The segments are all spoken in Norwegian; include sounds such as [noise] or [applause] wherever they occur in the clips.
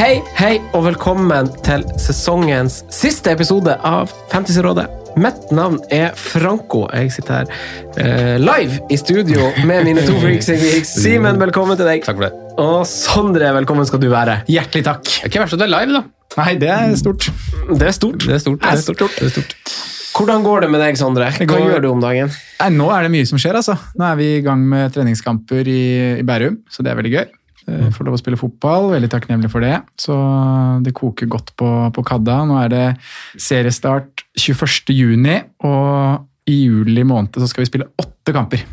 Hei, hei, og velkommen til sesongens siste episode av Fantasyrådet. Mitt navn er Franco. Jeg sitter her eh, live i studio med mine to freaks. Simen, velkommen til deg. Takk for det. Og Sondre, velkommen skal du være. Hjertelig takk. Det er ikke verst at du er live, da. Nei, det er stort. Det er stort. Det er stort. Det er stort. Det er stort. Hvordan går det med deg, Sondre? Hva går- gjør du om dagen? Nei, nå er det mye som skjer, altså. Nå er vi i gang med treningskamper i, i Bærum, så det er veldig gøy. Eh, Får lov å spille fotball, veldig takknemlig for det. Så det koker godt på, på Kadda. Nå er det seriestart 21. juni, og i juli måned så skal vi spille åtte kamper.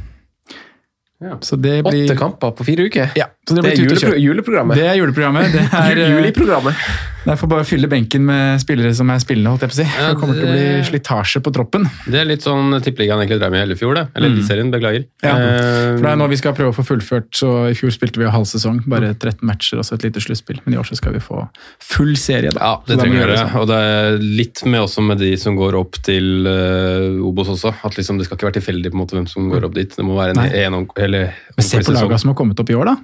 Ja. Så det blir Åtte kamper på fire uker? Ja, så det Det blir er julepro juleprogrammet. Det er juleprogrammet. Det er, [laughs] eh, Juleprogrammet. Det får bare fylle benken med spillere som er spillende, holdt jeg på å si. Ja, det kommer til å bli slitasje på troppen. Det er litt sånn tippeligaen egentlig drev med i hele fjor, det. Eller Eliteserien, beklager. Ja, Eh, For det er nå vi skal prøve å få fullført, så I fjor spilte vi jo halv sesong, bare 13 matcher og så et lite sluttspill. Men i år så skal vi få full serie. da. ja, det trenger vi gjøre sånn. Og det er litt med også med de som går opp til uh, Obos også. At liksom, det skal ikke være tilfeldig på en måte hvem som går opp dit. Det må være en, en, en, eller, Men se på laga som har kommet opp i år, da.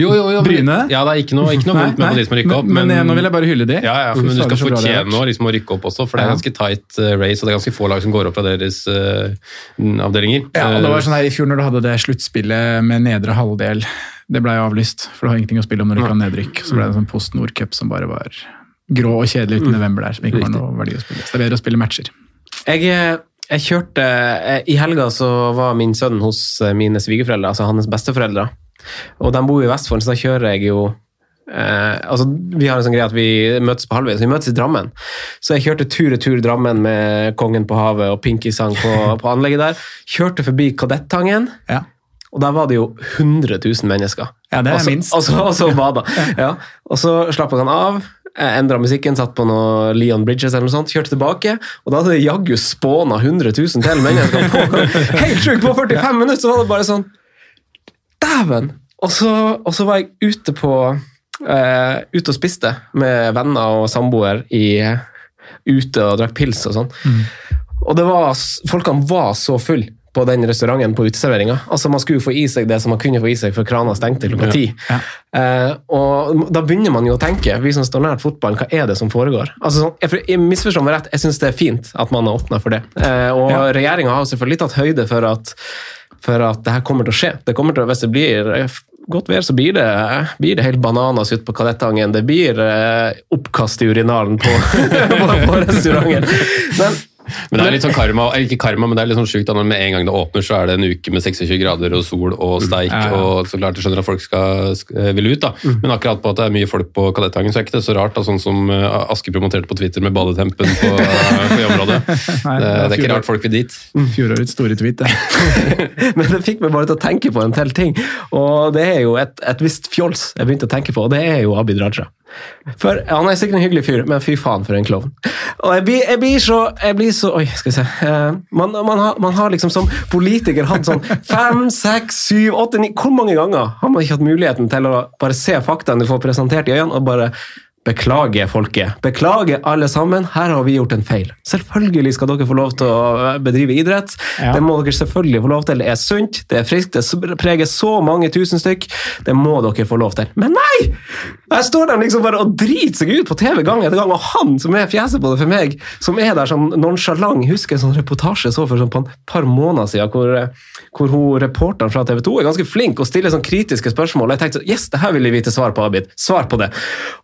Jo, jo, jo. Bryne? Ja, det er ikke noe, ikke noe vondt med de som rykker opp. men, men, nå vil jeg bare hylle de. Ja, ja, men du skal fortjene å liksom, å rykke opp også, for det er ganske tight eh, race, og det er ganske få lag som går opp fra deres uh, avdelinger. Ja, og det var Eh, sånn her I fjor når du hadde det sluttspillet med nedre halvdel, det ble jo avlyst. For det har ingenting å spille om når du ikke har nedrykk. Så ble det en sånn Post Nord Cup som bare var grå og kjedelig uten november der, som ikke var noe verdi å spille. Så det er bedre å spille matcher. Jeg, jeg kjørte I helga så var min sønn hos mine svigerforeldre, altså hans besteforeldre. Og de bor i Vestfold, så da kjører jeg jo eh, altså Vi har en sånn greie at vi møtes på halvveis. Vi møtes i Drammen. Så jeg kjørte tur-retur Drammen med Kongen på havet og Pinky-sang på, [laughs] på anlegget der. Kjørte forbi Kadettangen, Ja, og der var det jo 100 000 mennesker. ja det er Og så- minst. Og så, og så bada. Ja. Og så slapp han av. Endra musikken, satt på noe Leon Bridges eller noe sånt, kjørte tilbake, og da hadde det jaggu spåna 100 000 til mennesker. På, [laughs] helt sjukt! På 45 minutter så var det bare sånn Dæven! Og og så var jeg ute på uh, Ute og spiste med venner og samboer i ute og drakk pils og sånn. Og det var, folkene var så fulle på den restauranten på uteserveringa. Altså, man skulle jo få i seg det som man kunne få i seg før krana stengte klokka ti. Ja. Eh, og da begynner man jo å tenke, vi som står nært fotballen, hva er det som foregår? Altså, sånn, jeg, jeg misforstår meg rett, jeg syns det er fint at man har åpna for det. Eh, og Ja. regjeringa har selvfølgelig tatt høyde for at, for at det her kommer til å skje. Det kommer til, å- hvis det blir eh, godt vær, så blir det, blir det helt bananas ute på Kadettangen. Det blir eh, oppkast i urinalen på, [laughs] på, restauranten. Men Men det er litt sånn karma, eller ikke karma, men det er litt sånn sjukt at med en gang det åpner, så er det en uke med 26 grader og sol og steik, Ja, ja. og så klart jeg skjønner at folk skal, skal vil ut, da. Men akkurat på at det er mye folk på Kadettangen, så er ikke det så rart, da, sånn som uh, Aske promoterte på Twitter med badetempen på, [laughs] på området. Nei, Det, det er ikke rart folk vil dit. Fjorårets store tweet. det. [laughs] Men det fikk meg bare til å tenke på en til ting. Og det er jo et, et visst fjols jeg begynte å tenke på, og det er jo Abid Raja. For Han er sikkert en hyggelig fyr, men fy faen for en klovn. Og jeg blir, jeg blir så, jeg blir så Oi, skal vi se. Eh, man, man, har, man har liksom som politiker hatt sånn fem, seks, syv, åtte, ni Hvor mange ganger har man ikke hatt muligheten til å bare se faktaene du får presentert i øynene, og bare Beklager, folket. Beklager, alle sammen. Her har vi gjort en feil. Selvfølgelig skal dere få lov til å bedrive idrett. Ja. Det må dere selvfølgelig få lov til. Det er sunt, det er friskt, det preger så mange tusen stykk. Det må dere få lov til. Men nei! Der står de liksom bare og driter seg ut på TV gang etter gang, og han som er fjeset på det for meg, som er der sånn nonsjalant Husker en sånn reportasje så for sånn på et par måneder siden, hvor, hvor hun, reporteren fra TV 2 er ganske flink og stiller sånn kritiske spørsmål. Jeg tenkte yes, det her vil jeg vite svar på, Abid. Svar på det.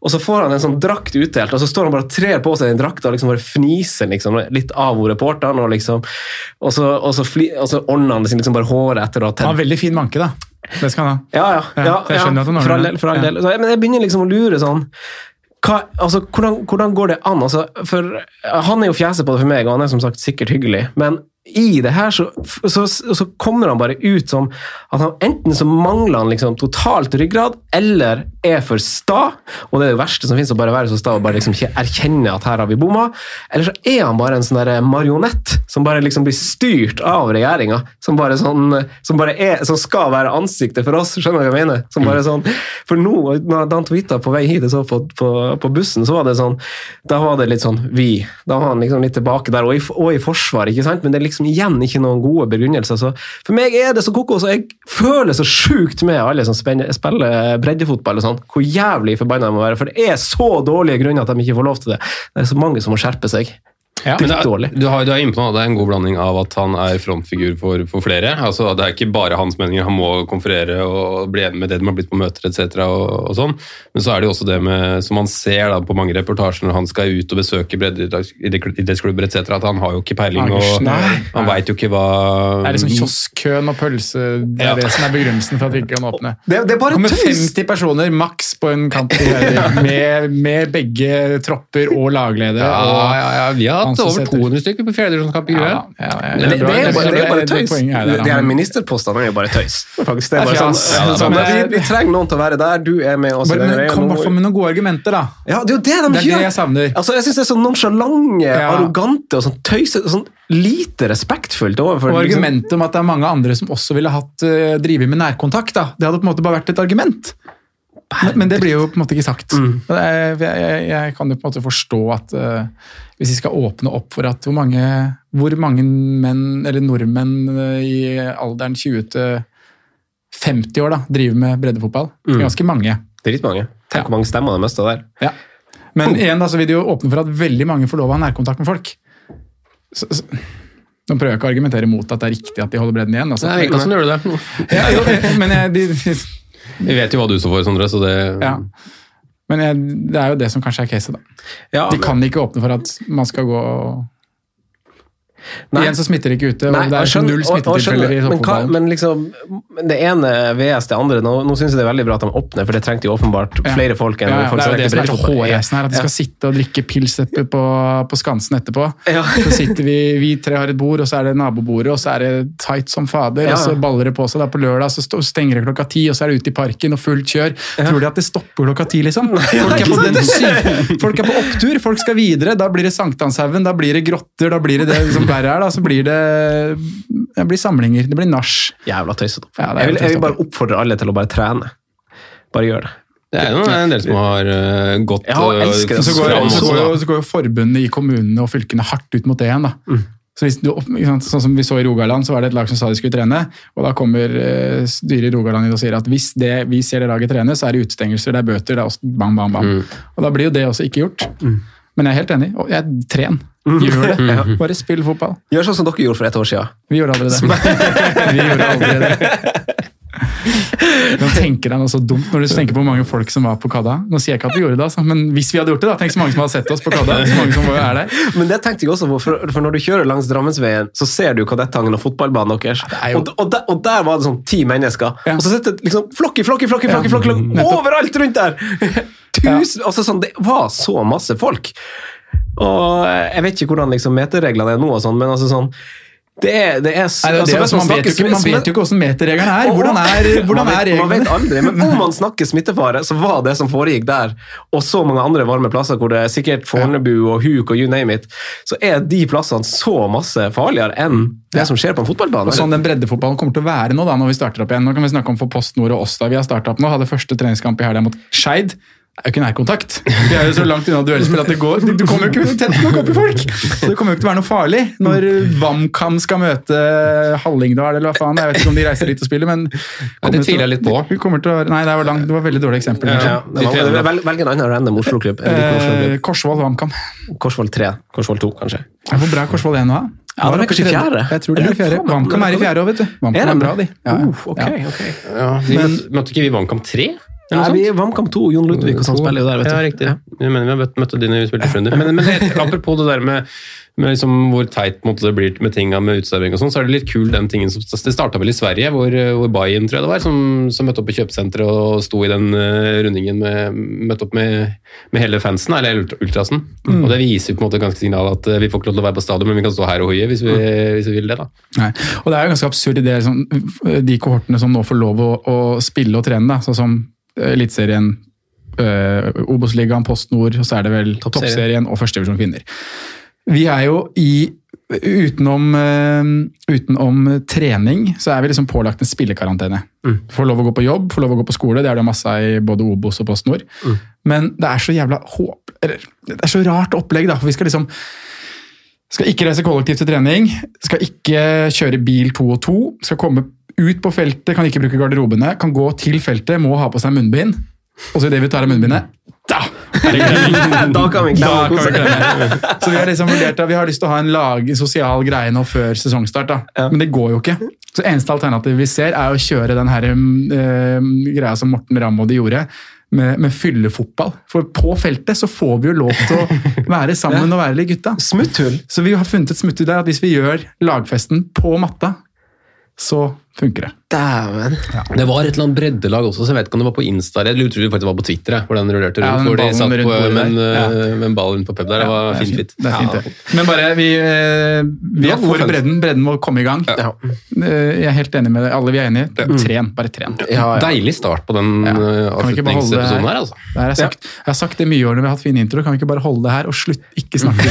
Og så får han en sånn drakt utdelt, og så står han bare og trer på seg den drakta og liksom bare fniser liksom, litt av hun reporteren, og liksom, og så, og så, fli, og så ordner han liksom bare håret etter ha Han har veldig fin manke, da. Det skal han ha. ja, ja. Ja, ja, ja, han for all del. For all del. Så, men jeg begynner liksom å lure sånn hva, altså, hvordan, hvordan går det an? Altså, for Han er jo fjeset på det for meg, og han er som sagt sikkert hyggelig, men i det her så, så, så kommer han bare ut som at han enten så mangler han liksom totalt ryggrad, eller er for sta, og det er det verste som finnes, å bare være så sta og bare liksom ikke erkjenne at her har vi bomma, eller så er han bare en sånn der marionett som bare liksom blir styrt av regjeringa, som bare sånn, som bare er, som skal være ansiktet for oss, skjønner du hva jeg mener? Som bare sånn, for nå, da han tweetet på vei hit, jeg så på, på, på bussen, så var det sånn, da var det litt sånn vi, da var han liksom litt tilbake der, og i, og i forsvar, ikke sant? Men det er liksom igjen ikke noen gode begrunnelser, så for meg er det så kokos, og jeg føler så sjukt med alle som spiller breddefotball og sånn, hvor jævlig forbanna de må være, for det er så dårlige grunner at de ikke får lov til det. Det er så mange som må skjerpe seg. Ja. Men er, du, har, du er inne på noe, det er en god blanding av at han er frontfigur for, for flere. Altså, det er ikke bare hans meninger, han må konferere og bli enig med det de har blitt på møter etc. Og, og sånn. Men så er det jo også det med, som man ser da, på mange reportasjer når han skal ut og besøke breddeidrettsklubber etc., at han har jo ikke peiling. Han har ikke og. Han veit jo ikke hva Det er liksom kioskkøen og pølse Det er Ja. det som er begrunnelsen for at vi ikke kan åpne. Det, det er bare kommer 50 personer maks på en kamp [laughs] med, med begge tropper og lagledere. ja, ja, ja, Vi har han over 200 stykker på fjerdedivisjonskamp i ja, Men det, det, er jo bare tøys. De da. her ministerpostene er jo bare tøys. Faktisk, det er bare sånn, sånn, men- vi, vi trenger noen til å være der, du er med oss. Kom i hvert fall med noen gode argumenter, da. Ja, det er jo det de Det gjør! det jeg savner. Altså, jeg syns det er så nonsjalante, Ja. arrogante og sånn tøysete. sånn lite respektfullt overfor Og liksom- argumentet om at det er mange andre som også ville hatt uh, drevet med nærkontakt. da. Det hadde på en måte bare vært et argument. Men, men det blir jo på en måte ikke sagt. Mm. Det jeg, jeg, jeg kan jo på en måte forstå at uh, hvis vi skal åpne opp for at hvor mange, hvor mange menn, eller nordmenn eh, i alderen 20 til 50 år da, driver med breddefotball. Mm. Ganske mange. Dritmange. Tenk hvor mange stemmer de mista der. Ja. Men igjen da, så vil det jo åpne for at veldig mange får lov å ha nærkontakt med folk. Så, så, nå prøver jeg ikke å argumentere mot at det er riktig at de holder bredden igjen. Altså. Nei, sånn gjør du det. Ja, jo, eh, men jeg, de, Vi vet jo hva du står for, Sondre, så det ja. Men jeg, det er jo det som kanskje er caset. da. Ja, De kan ikke åpne for at man skal gå og Nei. Igjen så smitter det ikke ute, Nei, det er skjønner- null smittetilfeller i toppfotballen. men, men liksom, det ene VS det andre. Nå, nå syns jeg det er veldig bra at de åpner, for det trengte jo åpenbart Ja. flere folk enn Ja, ja, folk det er jo det som er så hårreisende her, at de skal sitte og drikke pils på, på Skansen etterpå. Ja. Så sitter vi, vi tre har et bord, og så er det nabobordet, og så er det tight som fader, Ja. og så baller det på seg. Da på lørdag så stenger det klokka ti, og så er det ute i parken og fullt kjør. Tror de at det stopper klokka ti, liksom? Folk er, på den folk er på opptur, folk skal videre. Da blir det Sankthanshaugen, da blir det grotter, da blir det det som verre er. Da så blir det, det blir samlinger, det blir nach. Jævla tøysete. Ja, jeg, vil, jeg vil bare oppfordre alle til å bare trene. Bare gjør det. Det er jo en del som har uh, gått Ja, eh, elsker det. Så går, så, går, så går jo forbundene i kommunene og fylkene hardt ut mot det igjen. da. Mm. Så hvis du, sånn som vi så i Rogaland, så var det et lag som sa de skulle trene. Og da kommer uh, styret i Rogaland inn og sier at hvis det, vi ser det laget trene, så er det utestengelser, det er bøter, det er også bang, bang, bang. Mm. Og da blir jo det også ikke gjort. Men jeg er helt enig. Og jeg Tren. Mm. Gjør det. [laughs] Bare spill fotball. Gjør sånn som dere gjorde for et år siden. Vi gjorde aldri det. [laughs] vi gjorde aldri det. Nå tenker deg noe så dumt når du tenker på hvor mange folk som var på Kadda. Nå sier jeg ikke at vi gjorde det, altså, men hvis vi hadde gjort det, da, tenk så mange som hadde sett oss på Kadda. Så mange som er der. Men det tenkte jeg også på, for, for når du kjører langs Drammensveien, så ser du Kadettangen og fotballbanen deres. er jo- Og, og, der, og der var det sånn ti mennesker. Ja. Og så sitter det liksom flokk i flokk i flokk flokk, flokk, flokk overalt rundt der! Tusen, altså sånn, Det var så masse folk. Og jeg vet ikke hvordan liksom meterreglene er nå, og sånn, men altså sånn det er, det er, Nei, det er altså, man, vet ikke, man vet jo ikke hvordan meterreglene er. Hvordan er, hvordan man er vet, man vet aldri, men om man snakker smittefare, så var det som foregikk der, og så mange andre varme plasser hvor det er sikkert Fornebu og Huk og you name it, så er de plassene så masse farligere enn det som skjer på en fotballbane. Og sånn den breddefotballen kommer til å være nå da, når vi starter opp igjen. Nå kan vi snakke om for Post Nord og oss da. Vi har startet opp nå, hadde første treningskamp i helga mot Skeid. Er jo ikke nærkontakt. Vi er jo så langt unna duellspill at det går. Du kommer jo ikke tett nok opp i folk! Så det kommer jo ikke til å være noe farlig når WamKam skal møte Hallingdal, eller hva faen. Jeg vet ikke om de reiser dit og spiller, men Ja, det tviler jeg litt på. Vi kommer til å, nei, det var, langt, det var et veldig dårlig eksempel. Ja, ja. Det velg, velg en annen random Oslo-klubb. Eh. Korsvoll WamKam. Korsvoll 3, Korsvoll 2, kanskje. Ja, Hvor bra er Korsvoll 1 nå, da? Ja, det er Var kanskje tredje? fjerde. Jeg tror det Jeg er fjerde. lurer WamKam er i fjerde òg, vet du. Er de er bra, de. Ja, ja. Uh, okay, okay. Ja, de Men- møtte, ikke vi Vannkamp 3? Nei, vi Vamkamp 2, Jon Ludvig og sånn spiller jo der, vet du. Ja, riktig. Jeg mener vi har møtt, dine de når vi spilte Frønder. Men, men det, apropos det der med, med liksom hvor teit måte, det blir med tinga med uteservering og sånn, så er det litt kul den tingen som Det starta vel i Sverige, hvor, hvor Bayern, tror jeg det var, som, som møtte opp i kjøpesenteret og sto i den uh, rundingen med Møtte opp med, med hele fansen, eller ultrasen. Mm. Og det viser på en måte ganske signal at eh, vi får ikke lov til å være på stadion, men vi kan stå her og hoie hvis vi, hvis vi vil det, da. Nei. Og det er jo ganske absurd i det, liksom, de kohortene som nå får lov å, å spille og trene, da, sånn som Eliteserien, øh, Obos-ligaen, Post Nord, og så er det vel Toppserien. Og Førstedivisjon kvinner. Vi er jo i Utenom, øh, utenom trening, så er vi liksom pålagt en spillekarantene. Får lov å gå på jobb, får lov å gå på skole, det er det masse av i både Obos og Post Nord. Men det er så jævla håp... Eller, det er så rart opplegg, da. for vi skal liksom skal ikke reise kollektivt til trening, skal ikke kjøre bil to og to, skal komme ut på feltet, kan ikke bruke garderobene, kan gå til feltet, må ha på seg munnbind. Og så idet vi tar av munnbindet, da! [laughs] Da kan vi klemme. Så vi har liksom vurdert at vi har lyst til å ha en lag, sosial greie nå før sesongstart, da. men det går jo ikke. Så eneste alternativ vi ser, er å kjøre den her, eh, greia som Morten Ramm og de gjorde. Med, med fyllefotball. For på feltet så får vi jo lov til å være sammen og være litt gutta. Smutthull. Så vi har funnet et smutthull der at hvis vi gjør lagfesten på matta, så funker det. Dæven. Det var et eller annet breddelag også, så jeg vet ikke om det var på Insta eller jeg tror det faktisk var på Twitter, jeg, hvor den rullerte rundt. ja, hvor de satt rundt på, bordet med, en, der. eh, med en ball rundt på pub der. Det var det er fint, fint. Det er fint, Ja. det. Men bare, vi, eh, vi er for bredden. Bredden må komme i gang. Ja. Eh, Jeg er helt enig med det. Alle vi er enige. Tren. Bare tren. Ja, ja. Deilig start på den Ja. det avslutningsepisoden her? her, altså. Det har jeg, sagt, jeg har sagt det mye år når vi har hatt fin intro. Kan vi ikke bare holde det her og slutt ikke snakke.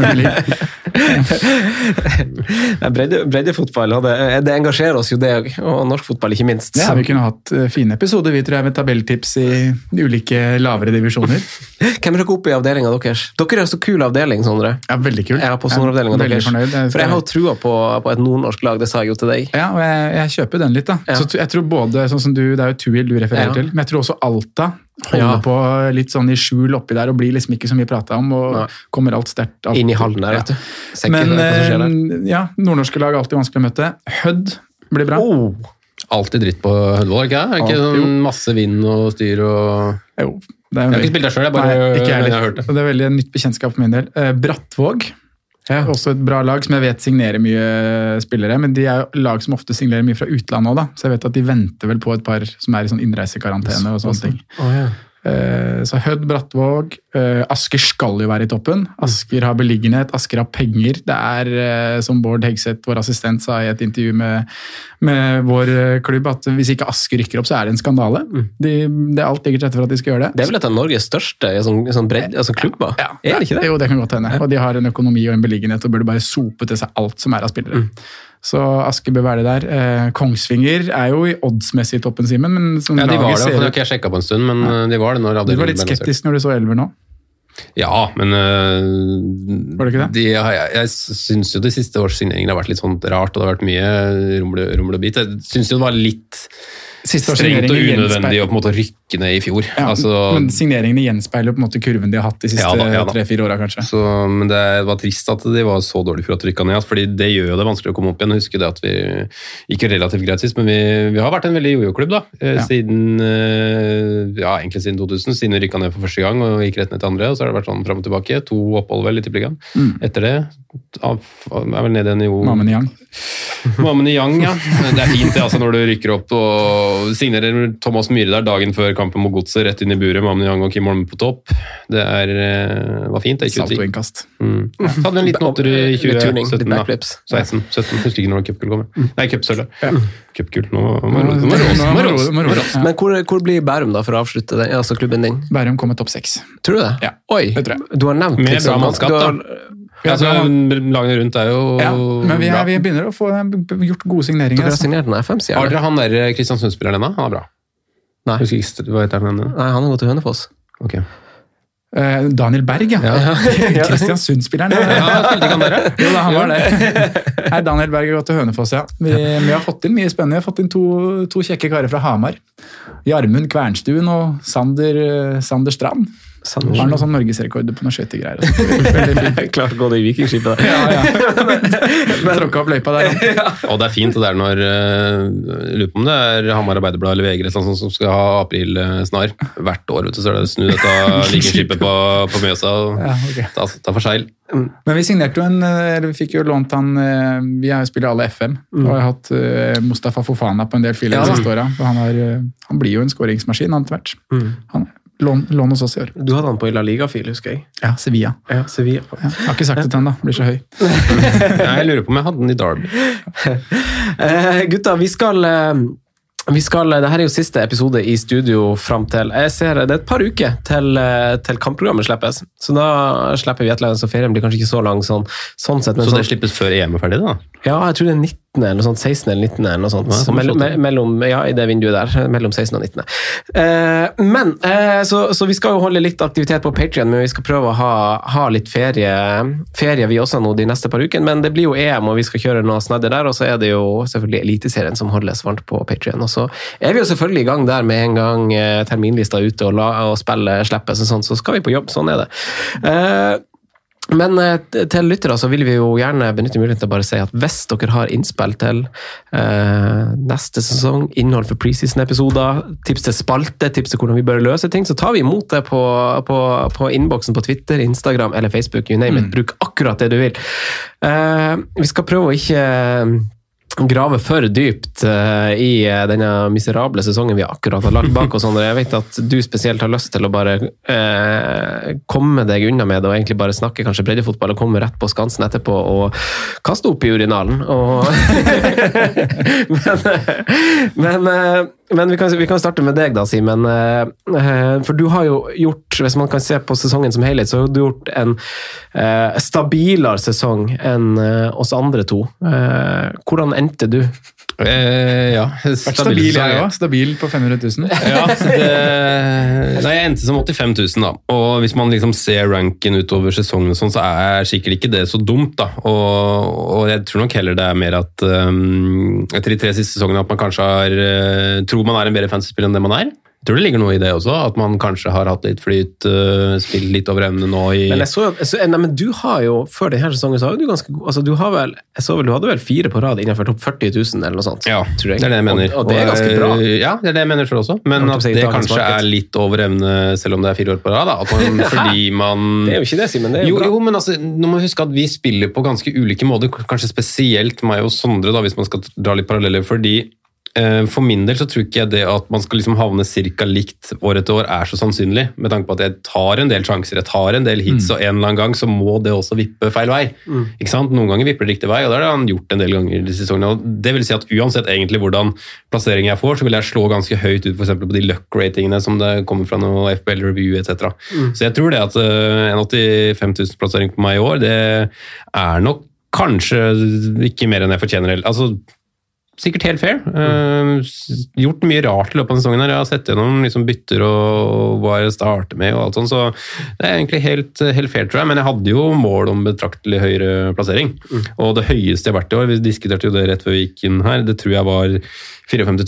Nei, [laughs] [laughs] Bredde, breddefotball, det, det engasjerer oss jo det, og norsk fotball ikke minst. Ja, vi kunne hatt eh, fine episoder vi tror jeg, med tabelltips i ulike lavere divisjoner. [laughs] Hvem er dere oppe i avdelinga deres? Dere er så kul avdeling, Sondre. Ja, Veldig kul. Jeg er på Nordavdelinga Veldig deres. fornøyd. For jeg har jo trua på, på et nordnorsk lag, det sa jeg jo til deg. Ja, og jeg, jeg kjøper den litt. da. Ja. Så jeg tror både, sånn som du, Det er jo Tuil du refererer Ja. til, men jeg tror også Alta holder Ja. på litt sånn i skjul oppi der og blir liksom ikke så mye prata om. og Nei. kommer alt sterkt. Inn i hallen der, vet du. Sekken Men eh, ja, nordnorske lag er alltid vanskelig å møte. Hødd blir bra. Oh, Alltid dritt på Hødvold, ikke det? Ikke sånn masse vind og styr og Jo, det Jeg har ikke spilt der sjøl, jeg bare Nei, jeg jeg har hørt det. Det er veldig nytt bekjentskap for min del. Eh, Brattvåg. Også et bra lag som jeg vet signerer mye spillere. Men de er jo lag som ofte signerer mye fra utlandet òg. Så jeg vet at de venter vel på et par som er i sånn innreisekarantene og sånne ting. Oh, ja. Eh, Så Hødd, Brattvåg. eh, Asker skal jo være i toppen. Asker har beliggenhet, Asker har penger. Det er, eh, som Bård Hegseth, vår assistent, sa i et intervju med, med vår klubb, at hvis ikke Asker rykker opp, så er det en skandale. De, det er alt ligger til rette for at de skal gjøre det. Det er vel et av Norges største sånn, sånn bredd, altså klubber? Er det ikke det? Jo, det kan godt hende. Og de har en økonomi og en beliggenhet og burde bare sope til seg alt som er av spillere. Mm. Så Aske bør være der. Eh, Kongsvinger er jo i oddsmessig i toppen, Simen, men som Ja, de var det, for det har ikke jeg sjekka på en stund, men ja. de var det når Du var litt skeptisk når du så Elver nå? Ja, men øh, Var det ikke det? De, jeg, jeg syns jo de siste års signeringer har vært litt sånn rart, og det har vært mye rumle, rumle og bit. Jeg syns jo det var litt strengt og unødvendig å på en måte rykke ned i fjor. Ja, altså, men signeringene gjenspeiler på en måte kurven de har hatt de siste Ja tre-fire åra, kanskje. så, men det var trist at de var så dårlige for at de rykka ned. fordi det gjør jo det vanskelig å komme opp igjen. Jeg husker det at vi gikk relativt greit sist, men vi, vi har vært en veldig jojo-klubb da. eh, Ja. Siden eh, ja, egentlig siden 2000, siden vi rykka ned for første gang og gikk rett ned til andre. og Så har det vært sånn fram og tilbake. To opphold vel i Tippeligaen. Mm. Etter det av, er vel ned igjen i jo Mamen Yang. Mammen i Yang, ja. Det er fint det, altså, når du rykker opp og signerer Thomas Myhre der dagen før kampen mot Godset, rett inn i buret. med Amniang og Kim Holm på topp. Det er, eh, var fint. det, 23. Saltoinnkast. Mm. Så hadde vi en liten opptur i 2017. da. 16, 17, husker ikke når cupgull kom. Nei, cupsølvet. Cupgull. Nå. Ja. Men hvor, hvor blir Bærum da, for å avslutte den, altså klubben din? Bærum kommer topp seks. Tror du det? Ja, Oi, det tror jeg. du har nevnt Med liksom, bra mannskap, du har- da. Altså, lagene rundt er jo Ja, men vi, er, vi begynner å få gjort gode signeringer. Dere har Altså. signert en FM-stjerne? dere han der Kristiansund-spilleren ennå? Han er bra. Nei. Husker ikke, hva heter han? ennå? Nei, han har gått til Hønefoss. Okay. Eh, Daniel Berg, ja. Kristiansund-spilleren. Ja, [laughs] [laughs] der, ja? Jo da, han var det. Nei, Daniel Berg har gått til Hønefoss, ja. Vi, vi har fått inn mye spennende. Vi har fått inn to, to kjekke karer fra Hamar. Gjermund Kvernstuen og Sander, eh, Sander Strand. Sander Har noen sånn norgesrekorder på noen skøytegreier. og sånt. [laughs] Veldig fint. Klart å gå det i vikingskipet. da. Ja, ja. [laughs] [laughs] Tråkka opp løypa der. ja. Og det er fint, og det er når eh, lurer på om det er Hamar Arbeiderblad eller VG eller sånn som skal ha april snar. Hvert år, vet du, så er det snu dette vikingskipet på, på Mjøsa og Ja, okay. ta, ta for seil. Men vi signerte jo en eh, eller Vi fikk jo lånt han eh, Vi har jo spiller alle FM. Og har hatt Mustafa Fofana på en del filer Ja de siste åra. Han, han blir jo en skåringsmaskin han etter hvert. Han lån, lån hos oss i år. Du hadde han på i La Liga-fil, husker jeg. Ja, Sevilla. Ja, Sevilla. Ja, jeg har ikke sagt det til han da, blir så høy. [laughs] Jeg lurer på om jeg hadde den i Derby. uh, [laughs] gutta, vi skal eh, vi skal, det her er jo siste episode i studio fram til jeg ser det er et par uker til, eh, til kampprogrammet slippes. Så da slipper vi et eller annet, så ferien blir kanskje ikke så lang sånn, sånn sett. Men Så sånn, det slippes før EM er ferdig, da? ja, jeg tror det er 19. eller noe sånt, 16. eller 19. eller noe sånt. Ja, mellom, me- mellom, ja, i det vinduet der. [laughs] Mellom 16. og 19. Eh, men, eh, så, så vi skal jo holde litt aktivitet på Patreon, men vi skal prøve å ha, ha litt ferie, ferie vi også nå de neste par ukene. Men det blir jo EM, og vi skal kjøre noe snadder der. Og så er det jo selvfølgelig Eliteserien som holdes varmt på Patreon. Og så er vi jo selvfølgelig i gang der med en gang eh, terminlista er ute og, la, og spillet slippes, og sånn, så skal vi på jobb. Sånn er det. Eh, men eh, til lyttere så vil vi jo gjerne benytte muligheten til å bare si at hvis dere har innspill til eh, neste sesong, innhold for preseason-episoder, tips til spalte, tips til hvordan vi bør løse ting, så tar vi imot det på, på, på innboksen på Twitter, Instagram eller Facebook. You name it. Bruk akkurat det du vil. Eh, vi skal prøve å ikke grave for dypt eh, i eh, denne miserable sesongen vi akkurat har lagt bak oss. Jeg vet at du spesielt har lyst til å bare eh, komme deg unna med det, og egentlig bare snakke kanskje breddefotball og komme rett på skansen etterpå og kaste opp i urinalen. Og [laughs] men men, eh, men vi, kan, vi kan starte med deg, da, Simen. For du har jo gjort, hvis man kan se på sesongen som helhet, så har du gjort en eh, stabilere sesong enn oss andre to. Eh, hvordan endte du? Eh, ja. Stabil, stabil, jeg òg. Stabil på 500 000. Ja, det, nei, jeg endte som 85 000, da. Og hvis man liksom ser ranken utover sesongen, og sånn, så er sikkert ikke det så dumt. da. Og, og jeg tror nok heller det er mer at um, etter de tre siste sesongene at man kanskje har uh, tror man er en bedre fantasy-spiller enn det man er. Tror det ligger noe i det også, at man kanskje har hatt litt flyt, uh, spilt litt over evne nå i Men, jeg så, jeg så, nei, men du har jo, før denne sesongen, så har du ganske altså, du har vel, Jeg så vel, du hadde vel fire på rad innenfor topp 40 000, eller noe sånt? Ja, det er det jeg mener. Og, og det er ganske bra. Og, eh, Ja, det er det jeg mener selv også. Men at det kanskje market. er litt over evne, selv om det er fire år på rad. da. Man, [laughs] fordi man Det er jo ikke det, Simen. Det jo, jo, men altså, nå må vi huske at vi spiller på ganske ulike måter. Kanskje spesielt meg og Sondre, da, hvis man skal dra litt paralleller. fordi eh, for min del så tror ikke jeg det at man skal liksom havne cirka likt år etter år er så sannsynlig, med tanke på at jeg tar en del sjanser, jeg tar en del hits, og en eller annen gang så må det også vippe feil vei. Ikke sant? Noen ganger vipper det riktig vei, og det har han gjort en del ganger de sesongene. og Det vil si at uansett egentlig hvordan plassering jeg får, så vil jeg slå ganske høyt ut for eksempel på de luck-ratingene som det kommer fra noe FBL Review etc. Så jeg tror det at eh, en 85 000-plassering på meg i år, det er nok kanskje ikke mer enn jeg fortjener. Altså, sikkert helt fair. S- gjort mye rart i løpet av sesongen. her. Jeg har sett gjennom liksom, bytter og hva jeg starter med, og alt sånt, så det er egentlig helt, helt fair, tror jeg. Men jeg hadde jo mål om betraktelig høyere plassering. Og det høyeste jeg har vært i år, vi diskuterte jo det rett før vi gikk inn her, det tror jeg var 54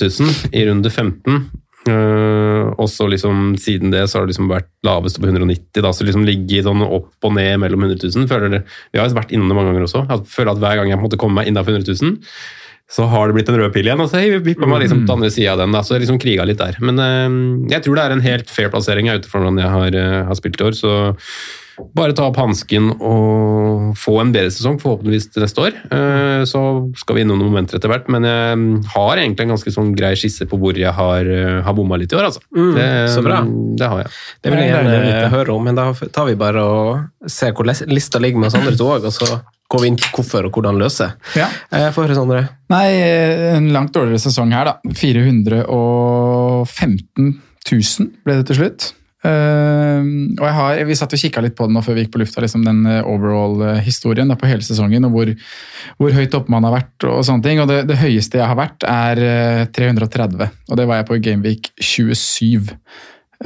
000 i runde 15. Uh, og så liksom siden det så har det liksom vært laveste på 190, da, så liksom ligge sånn opp og ned mellom 100 000. Føler det, vi har vært innom det mange ganger også. Jeg føler at hver gang jeg på en måte kommer meg innafor 100 000, så har det blitt en rød pill igjen, og så vippa man liksom til andre sida av den. da, Så jeg liksom kriga litt der. Men eh, jeg tror det er en helt fair plassering jeg, ut fra hvordan jeg har, uh, har spilt i år. Så bare ta opp hansken og få en bedre sesong, forhåpentligvis til neste år. Eh, så skal vi innom noen momenter etter hvert, men jeg har egentlig en ganske sånn grei skisse på hvor jeg har, uh, har bomma litt i år, altså. det, så bra. Det har jeg. Det vil jeg er gjerne høre om, men da tar vi bare og ser hvor lista ligger med oss andre to òg, og så går vi inn på hvorfor og hvordan løse. Ja. Eh, Få høre, Sondre. Nei, en langt dårligere sesong her, da. 415 000 ble det til slutt. Eh, og jeg har, Vi satt og kikka litt på den nå før vi gikk på lufta, liksom den eh, overall-historien på hele sesongen. og hvor, hvor høyt oppe man har vært. og sånne ting, og Det, det høyeste jeg har vært, er eh, 330. og Det var jeg på Gameweek 27.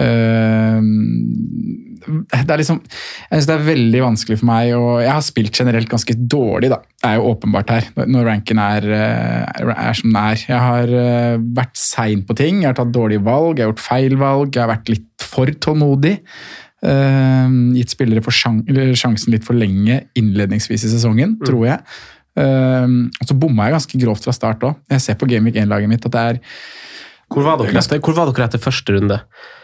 Eh, det er liksom Jeg synes det er veldig vanskelig for meg, og jeg har spilt generelt ganske dårlig, da. Det er jo åpenbart her, når ranken er, eh, er som den er. Jeg har eh, vært sein på ting, jeg har tatt dårlige valg, jeg har gjort feil valg, jeg har vært litt for tålmodig. Eh, gitt spillere for sjan eller sjansen litt for lenge innledningsvis i sesongen, tror jeg. Eh, og så bomma jeg ganske grovt fra start òg. Jeg ser på Gameweek 1-laget mitt at det er Hvor var dere etter, hvor var dere etter første runde?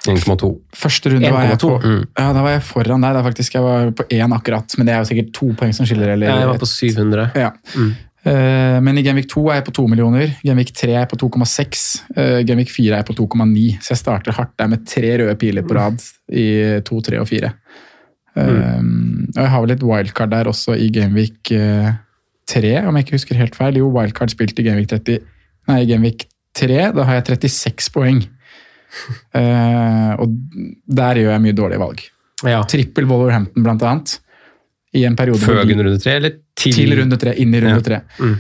1,2. Første runde var jeg på Mm. Ja, da var jeg foran deg. Da faktisk jeg var på én akkurat, men det er jo sikkert to poeng som skiller. Eller, Jeg var på 700. Ja. Mm. Eh, men i Genvik 2 er jeg på 2 millioner, Genvik 3 er jeg på 2,6, uh, Genvik 4 er jeg på 2,9. Så jeg starter hardt der med tre røde piler på rad i 2, 3 og 4. Mm. og jeg har vel et wildcard der også i Genvik 3, om jeg ikke husker helt feil. Jo, wildcard spilt i Genvik 30 Nei, Genvik 3, da har jeg 36 poeng. Uh, og der gjør jeg mye dårlige valg. Ja. Trippel Wolverhampton, blant annet. I en periode Før de- runde tre, eller til? til runde tre, inn i runde Ja. tre. Mm.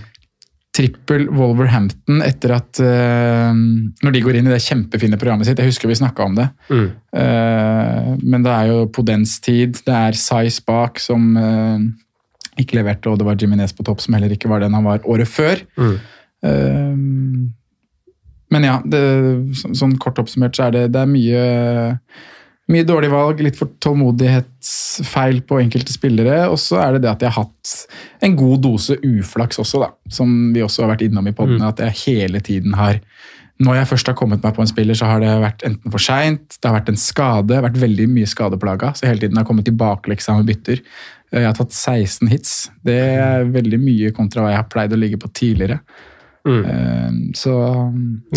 Trippel Wolverhampton etter at uh, Når de går inn i det kjempefine programmet sitt, jeg husker vi snakka om det, Mm. Uh, men det er jo Podens-tid, det er Size bak som ikke leverte, og det var Jiminez på topp som heller ikke var den han var året før. Mm. Men ja, det, så, sånn kort oppsummert så er det, det er mye mye dårlige valg, litt for tålmodighetsfeil på enkelte spillere. Og så er det det at jeg har hatt en god dose uflaks også, da. Som vi også har vært innom i podene. At jeg hele tiden har Når jeg først har kommet meg på en spiller, så har det vært enten for seint, det har vært en skade, det har vært veldig mye skadeplaga. Så hele tiden har jeg kommet tilbake liksom, med bytter. Jeg har tatt 16 hits. Det er veldig mye kontra hva jeg har pleid å ligge på tidligere. Mm. Eh, Så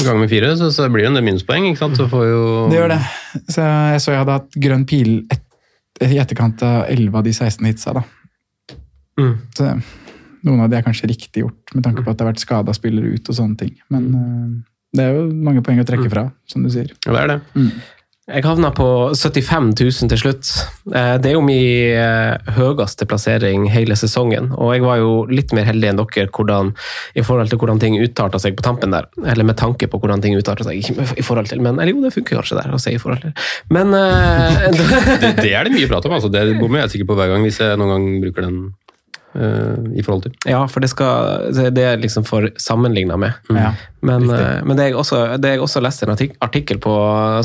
Ganger med fire, så, så blir det en del minuspoeng. ikke sant? Så får jo Det gjør det. Så jeg så jeg hadde hatt grønn pil et, i etterkant av 11 av de 16 hitsa. da. Mm. Så noen av de er kanskje riktig gjort, med tanke på at det har vært skada spillere ut og sånne ting. Men eh, det er jo mange poeng å trekke fra, som du sier. Ja, det er det. Jeg havna på 75 000 til slutt. Eh, Det er jo min eh, høyeste plassering hele sesongen. Og jeg var jo litt mer heldig enn dere hvordan, i forhold til hvordan ting utarta seg på tampen der. Eller med tanke på hvordan ting utarta seg. Ikke i forhold til, men eller jo, det funker kanskje der å si i forhold til. Men uh, [laughs] det. Det er det mye prat om. altså. Det bommer jeg sikkert på hver gang, hvis jeg noen gang bruker den i forhold til. Ja, for det, skal, det er liksom for sammenligna med. Ja. Men, eh, men det jeg, også, det jeg også leste en artikkel på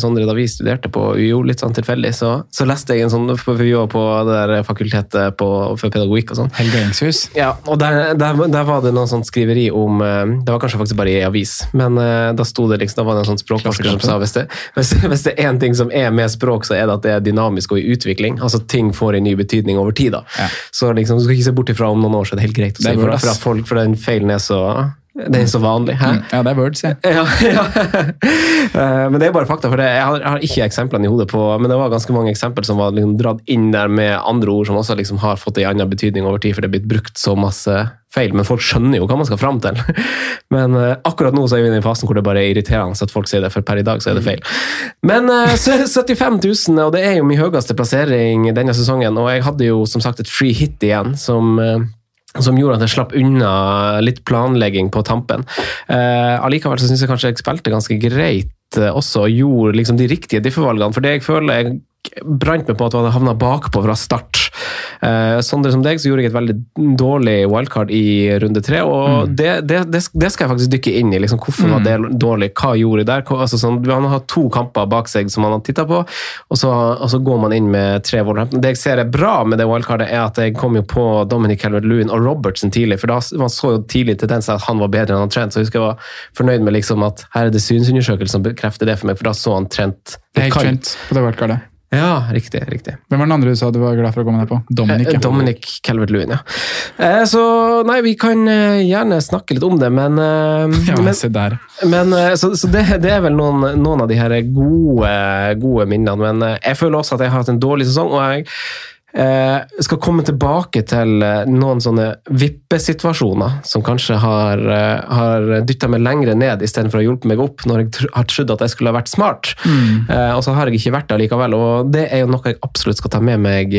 Sondre da vi studerte på UiO, litt sånn tilfeldig, så, så leste jeg en sånn for vi var på det der fakultetet på, for pedagogikk og sånn. Engshus. Ja, og der, der, der var det noe sånt skriveri om eh, Det var kanskje faktisk bare i avis, men eh, da sto det liksom, da var det en sånn språkforsker som sa hvis det, hvis, hvis det er én ting som er med språk, så er det at det er dynamisk og i utvikling. Altså ting får en ny betydning over tid. da. Ja. Så liksom, du skal ikke se bort ifra om noen år, så er det helt greit å si. ifra at folk, for den feilen er så, den er så vanlig. Hæ? Mm, Ja, det er words, jeg. Ja, [laughs] ja. Eh, men det er bare fakta, for det, jeg, har, jeg har ikke eksemplene i hodet på, men det var ganske mange eksempler som var liksom dratt inn der med andre ord som også liksom har fått en annen betydning over tid, for det er blitt brukt så masse feil. Men folk skjønner jo hva man skal fram til. [laughs] Men uh, akkurat nå så er vi i fasen hvor det bare er irriterende at folk sier det, for per i dag så er det feil. Men uh, 75 000, og det er jo min høyeste plassering denne sesongen, og jeg hadde jo som sagt et free hit igjen som uh, som gjorde at jeg slapp unna litt planlegging på tampen. Eh, allikevel så syns jeg kanskje jeg spilte ganske greit eh, også, og gjorde liksom de riktige diffevalgene. For det jeg føler jeg brant meg på at hadde havna bakpå fra start. Eh, Sondre som deg, så gjorde jeg et veldig dårlig wildcard i runde tre, og det, det, det, det skal jeg faktisk dykke inn i. Liksom, hvorfor var det dårlig? Hva gjorde jeg der? Altså, sånn, han har to kamper bak seg som han har titta på, og så, og så går man inn med tre Wolverhampton. Det jeg ser er bra med det wildcardet, er at jeg kom jo på Dominic Calvert-Lewin og Robertson tidlig, for da man så jo tidlig tendenser at han var bedre enn han Trent, så jeg husker jeg var fornøyd med liksom at her er det synsundersøkelser som bekrefter det for meg, for da så han Trent. Det er helt Trent på det wildcardet. Ja, riktig. riktig. Hvem var den andre du sa du var glad for å komme deg på? Dominic. Eh, ja. Dominic Calvert-Lewin, ja. Eh, Så nei, vi kan eh, gjerne snakke litt om det, men, eh, [laughs] Ja, men, se der. men eh, Så, så det, det er vel noen, noen av de her gode, gode minnene. Men eh, jeg føler også at jeg har hatt en dårlig sesong, og jeg eh, skal komme tilbake til eh, noen sånne vippesituasjoner som kanskje har, eh, har dytta meg lengre ned istedenfor å ha hjulpet meg opp når jeg har trodd at jeg skulle ha vært smart. Mm. og så har jeg ikke vært det likevel, og det er jo noe jeg absolutt skal ta med meg.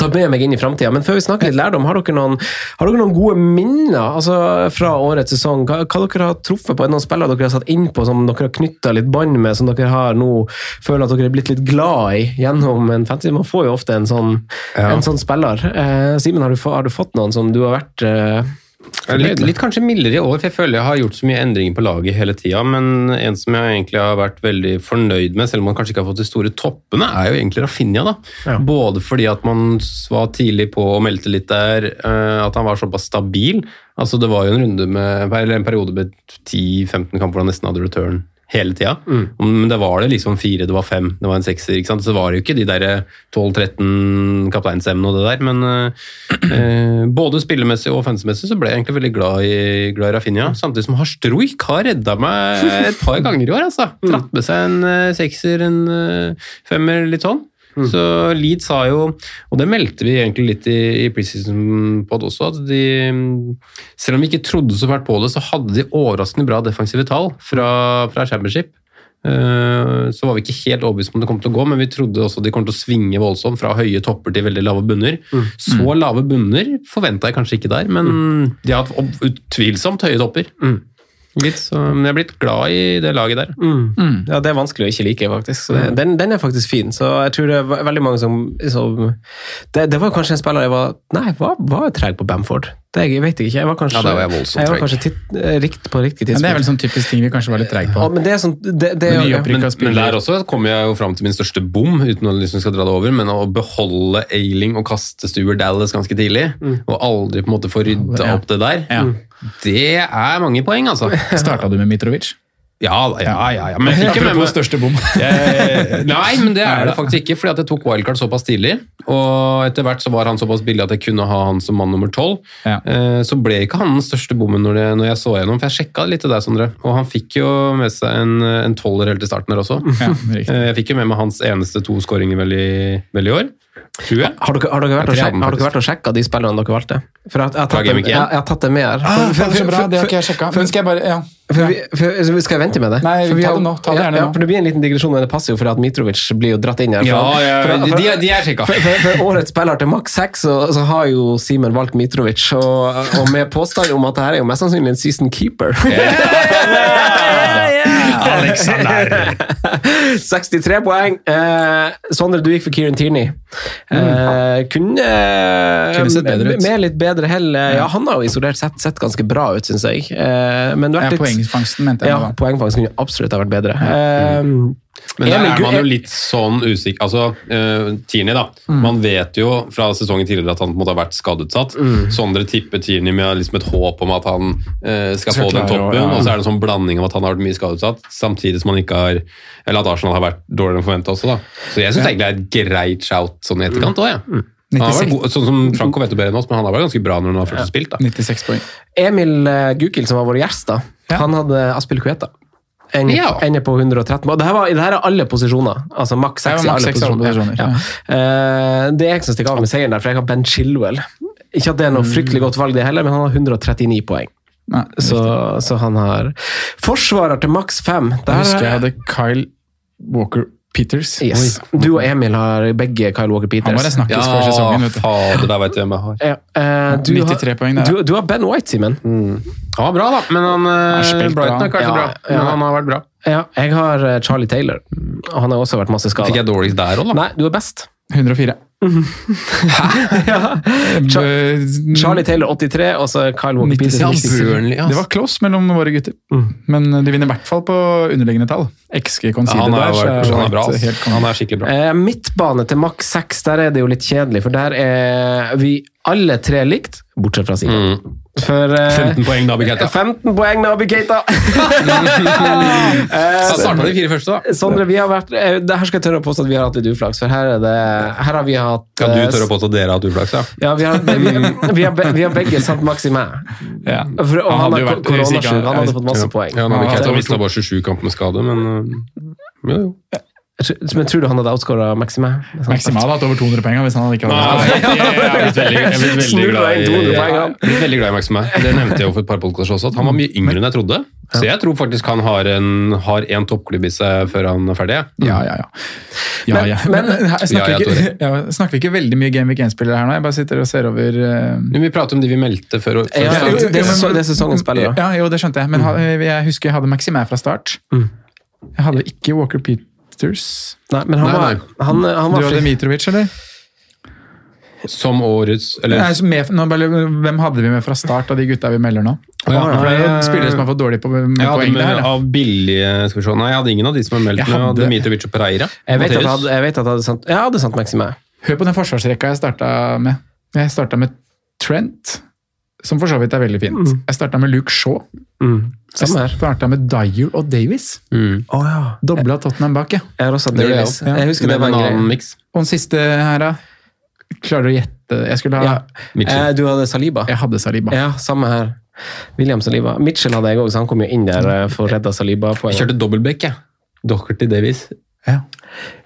Ta med meg inn i framtida. Men før vi snakker litt lærdom, har dere noen, har dere noen gode minner altså, fra årets sesong? Hva, hva dere har truffet på? Er det noen spillere dere har satt innpå som dere har knytta litt bånd med, som dere har nå føler at dere er blitt litt glad i gjennom en fantasy? Man får jo ofte en sånn, en sånn spiller. Eh, Simen, har, du har du fått noen som du har vært eh, Litt, litt kanskje mildere i år, for jeg føler jeg har gjort så mye endringer på laget hele tida. Men en som jeg egentlig har vært veldig fornøyd med, selv om man kanskje ikke har fått de store toppene, er jo egentlig Rafinha. da. Ja. Både fordi at man var tidlig på og meldte litt der, eh, at han var såpass stabil. Altså Det var jo en runde med, eller en periode med 10-15 kamper hvor han nesten hadde return hele tida. Men det var det liksom fire, det var fem, det var en sekser. ikke sant? Så var det jo ikke de der 12-13 kapteinsemnene og det der. Men eh, [clears throat] eh, både spillemessig og fansmessig så ble jeg egentlig veldig glad i, glad i Rafinha. Samtidig som Harstruik har redda meg et par ganger i år. altså. Tratt med seg en eh, sekser, en eh, femmer, litt sånn. Så Leeds har jo, og det meldte vi egentlig litt i, i preseason pod også, at de Selv om vi ikke trodde så fælt på det, så hadde de overraskende bra defensive tall fra, fra Championship. Eh, Så var vi ikke helt overbevist om det kom til å gå, men vi trodde også de kom til å svinge voldsomt fra høye topper til veldig lave bunner. Så lave bunner forventa jeg kanskje ikke der, men de har hatt utvilsomt høye topper. Litt, så, men jeg er blitt glad i det laget der. Ja, det er vanskelig å ikke like, faktisk. Så det, den, den er faktisk fin. Så jeg tror det er veldig mange som, som det, det var kanskje en spiller jeg var Nei, var, var jeg treg på Bamford? Det jeg vet jeg ikke. Jeg var kanskje, Ja, der var jeg voldsomt jeg var kanskje titt, eh, rikt, på riktig Men det er vel sånn typisk ting vi kanskje var litt treige på. Ja, men det er sånn det, det, Det ja. Men, men der også kommer jeg jo fram til min største bom, uten å liksom skal dra det over, men å beholde Ailing og kaste Stuart Dallas ganske tidlig, og aldri på en måte få rydda Ja. opp det der, Ja. Det er mange poeng, altså. Starta du med Mitrovic? Ja, ja, ja. ja. Men jo med meg største bom. [laughs] Nei, men det er det faktisk ikke, fordi at jeg tok wildcard såpass tidlig. Og etter hvert så var han såpass billig at jeg kunne ha han som mann nummer tolv. Ja. Eh, Så ble ikke han den største bommen når, det, når jeg så gjennom, for jeg sjekka litt til deg, Sondre. Og han fikk jo med seg en, en tolver helt i starten der også. Ja. [laughs] Eh, Jeg fikk jo med meg hans eneste to skåringer vel i, vel i år. Tror jeg. Har dere, har, dere vært og hadde har dere vært og sjekka de spillerne dere valgte? For jeg, jeg, har tatt dem, jeg, jeg har tatt dem med her. Ah, For- for, for, for- det har ikke jeg sjekka. Men skal jeg bare ja. For vi, for, skal jeg vente med det? Nei, vi ta det nå, ta det ja, gjerne ja, nå. For Det blir en liten digresjon, men det passer jo for at Mitrovic blir jo dratt inn her. For, Ja, ja, for, de, for, de, de er sjekka. for, for, for årets spiller til maks 6, så, så har jo Simen valgt Mitrovic, og, og med påstand om at det her er jo mest sannsynlig en season keeper. [laughs] Alexander! [laughs] 63 poeng. Eh, Sondre, du gikk for Kieran Tierney. Eh, kunne, Kunne sett bedre ut. Med litt bedre hell. eh, Ja, han har jo isolert sett sett ganske bra ut, syns jeg. Eh, men ja, vært litt, Poengfangsten, mente jeg. ja, poengfangsten kunne absolutt ha vært bedre. Eh, Men der er man jo litt sånn usikker Altså, uh, Tierney, da. Man vet jo fra sesongen tidligere at han på en måte har vært skadeutsatt. Sondre tipper Tierney med liksom et håp om at han uh, skal Skal få den toppen, ja. og så er det en sånn blanding av at han har vært mye skadeutsatt, samtidig som han ikke har Eller at Arsenal har vært dårligere enn forventa også, da. Så jeg syns egentlig det er et greit shout sånn i etterkant òg, jeg. Ja. Mm. god, sånn som Franco vet bedre enn oss, men han har vært ganske bra når han har først spilt. da. 96 poeng. Emil eh, Gukild, som var vår gjest, da, Ja. han hadde Aspil Kueta. Ender, Ja. ender på 113. Og det her, var, det her er alle posisjoner. Altså maks er 6 i alle posisjoner. Ja. Uh, det er jeg som stikker av med seieren der, for jeg har Ben Chilwell. Ikke at det er noe fryktelig godt valg, det heller, men han har 139 poeng. Nei, Så, så han har Forsvarer til maks 5. Jeg husker jeg hadde Kyle Walker Peters. Yes. Du og Emil har begge Kyle Walker Peters. Han var det snakkes før sesongen. vet du. fader, der vet jeg hvem jeg har. Ja, uh, du, 93 har, poeng der, du, du har Ben White, Simen. Mm. Ja, bra, da, men han, eh, bra. Brighton er kanskje Ja, bra. ja. Men han har vært bra. Ja, jeg har eh, Charlie Taylor. Han har også vært masse Fikk jeg dårligst der òg, da? Nei, du er best. 104. Eh, Charlie Taylor 83, og så Kyle Walker 96. Peters 96. Burnley. Det var close mellom våre gutter. Men de vinner i hvert fall på underliggende tall. XG Ja, Concealer han, er, der, så vært- er bra. Helt. Han er skikkelig bra. Eh, midtbane til maks 6, der er det jo litt kjedelig, for der er vi alle tre likt, bortsett fra Simen. Mm. For uh, 15 poeng, Nabi Keita. 15 poeng, Nabi Keita! Så [laughs] starta de fire første, da. Sondre, vi har vært eh, det her skal jeg tørre å påstå at vi har hatt litt uflaks, for her, er det, her har vi hatt Ja, du tørre tør å påstå at dere har hatt uflaks, ja? Ja, vi har, vi, vi, har, vi har begge satt maks i meg. Ja. For, og Han han, hadde vært- koronasjuk, han- hadde fått masse poeng. Ja, Nabi Keita mista bare 27 kamper med skade, men ja, jo, Men tror du han hadde outscora Maxime? Maxime hadde hatt over 200 poeng hvis han hadde ikke Nei, hadde jeg, jeg, jeg, er blitt veldig, jeg blitt veldig glad i jeg blitt veldig glad i Maxime. Det nevnte jeg jo for et par podkaster også, at han var mye yngre enn jeg trodde. Så jeg tror faktisk han har en, har en toppklubb i seg før han er ferdig. Ja, ja, ja. ja, Men- ja. men- Men, her snakker, Ja, ja, vi ikke, [laughs] ja, snakker vi ikke veldig mye Game Week 1-spillere her nå? Jeg bare sitter og ser over uh... Men vi prater om de vi meldte før. før Ja, jo, det er er sesongens spillere. Ja, jo, det skjønte jeg. Men ha- jeg husker jeg hadde Maxime fra start. Jeg hadde ikke Walker Peters. Nei, men han Nei, var, nei. han, han Du var hadde. Mitrovic, eller? Som årets Nei, Eller så med, nå, hvem hadde vi med fra start av de gutta vi melder nå? ja, For det er jo spillere som har fått dårlig på, med jeg poeng med, der. av billige skal vi se. Nei, jeg hadde ingen av de som er meldt. med. Hadde Mitrovic og Pereira. Jeg vet at jeg hadde, jeg vet at jeg hadde sant, jeg hadde sant Maxime. Hør på den forsvarsrekka jeg starta med. Jeg starta med Trent, som for så vidt er veldig fint. Jeg starta med Luke Shaw. Mm. Samme. Jeg starta med Dyer og Davies. Mm. Oh, ja. Dobla Tottenham bak, ja. Jeg også jeg også. Ja. Jeg husker det var en en annen miks. Og den siste her, da? Klarer du å gjette? Jeg skulle ha Ja. Eh, du hadde Saliba? Jeg hadde Saliba. Ja, samme her. William Saliba. Mitchell hadde jeg òg, så han kom jo inn der eh, for å redde Jeg Saliba-poenget. kjørte dobbeltbekk, jeg. Docherty Davies. Ja.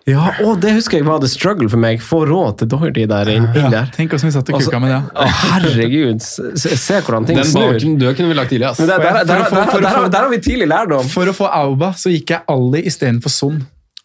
Ja, og det husker jeg var the struggle for meg. Få råd til Doherty der inn, inn der. Tenk hvordan vi satt og kuka med det. Å, herregud, se, se hvordan ting Den snur. baken død kunne vi lagt tidlig, ass. Men der har vi tidlig lærdom. For å få Auba så gikk jeg Ali istedenfor Son.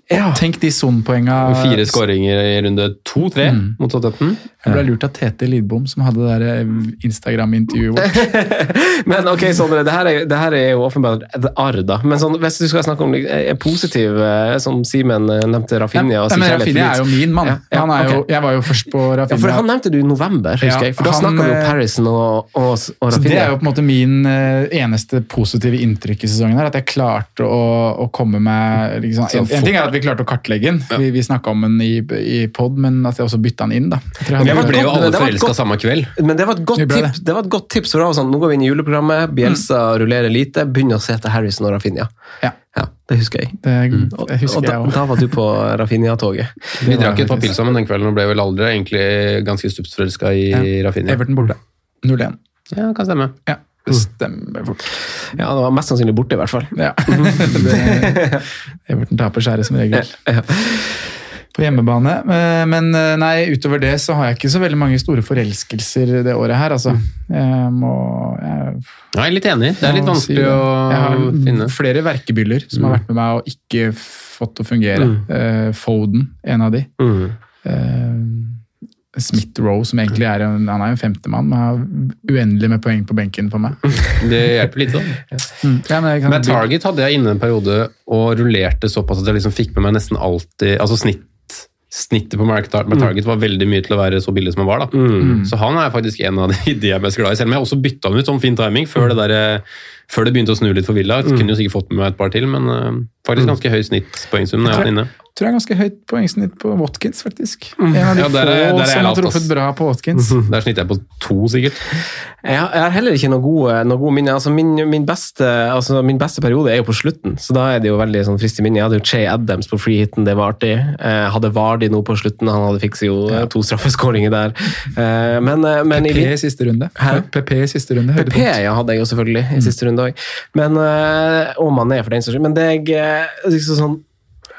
Ja. Tenk de Son-poenga. Fire skåringer i runde to-tre mot Southampton. Jeg ble lurt av Tete Lidbom, som hadde det der eh, Instagram-intervjuet vårt. [laughs] Men ok, Sondre, det her er, det her er jo åpenbart et arr, da. Men sånn, hvis du skal snakke om er positiv, eh, som Simen eh, nevnte, Rafinha ja, men Rafinha er jo min mann. Ja, ja, han jo, jeg var jo først på Ja, Rafinha. for han nevnte du i november, husker Ja, jeg. For da snakka vi eh, om Parison og, og, og Så det er jo på en måte min eh, eneste positive inntrykk i sesongen. her, At jeg klarte å, å komme meg liksom, en, en ting er at vi klarte å kartlegge den. Vi, vi snakka om den i, i pod, men at jeg også bytta den inn. da. Vi ble jo alle forelska samme kveld. Men det var et godt det. tips. Det var et godt tips, for da sånn, Nå går vi inn i juleprogrammet, Bielsa rullerer lite, begynner å se etter Harrison og Rafinha. Ja. Ja, Det husker jeg. Det, Og, det husker og da, jeg òg. da var du på Rafinha-toget. Vi drakk et par pils sammen den kvelden og ble vel aldri egentlig ganske stupsforelska i i Rafinha. Everton borte. 0-1. Ja, kan stemme. Ja, det stemmer fort. Ja, det var mest sannsynlig borte, i hvert fall. Ja. [laughs] det, Everton taper skjæret som regel. Ja. På hjemmebane. Eh, Men eh, nei, utover det så har jeg ikke så veldig mange store forelskelser det året her, altså. Jeg må jeg, Jeg er litt enig. Det er litt vanskelig å Jeg har flere verkebyller som har vært med meg og ikke fått til å fungere. Mm. Foden, en av de. Mm. Eh, Smith Rowe, som egentlig er en, han er en femtemann, men har uendelig med poeng på benken for meg. [laughs] Det hjelper litt, da. Ja, men Men Target hadde jeg inne en periode og rullerte såpass at jeg liksom fikk med meg nesten alltid Altså snitt, snittet på Mark Tar med Target var veldig mye til å være så billig som han var. da. Så han er faktisk en av de, de jeg er mest glad i. Selv om jeg også bytta han ut sånn fin timing før det, der, før det begynte å snu litt for Villa. Jeg kunne jo sikkert fått med meg et par til, men uh, faktisk ganske høy snittpoengsum Jeg, jeg inne. tror jeg er ganske høyt poengsnitt på Watkins, faktisk. En av de Ja, der er- få der som har truffet bra på Watkins. [laughs] Der snitter jeg på to, sikkert. Jeg har, jeg har heller ikke noe gode, noe gode minner. Altså min, min, beste, altså min beste periode er jo på slutten, så da er det jo veldig sånn frist minne. Jeg hadde jo Che Adams på freehiten, det var artig. Jeg hadde Vardi nå på slutten, han hadde fikset jo eh, to straffeskåringer der. Eh, Men, eh, men PP i siste runde. Hæ? PP i siste runde. PP ja, hadde jeg jo selvfølgelig i siste runde òg. Men eh, Og er for den saks skyld. Men det jeg eh, liksom sånn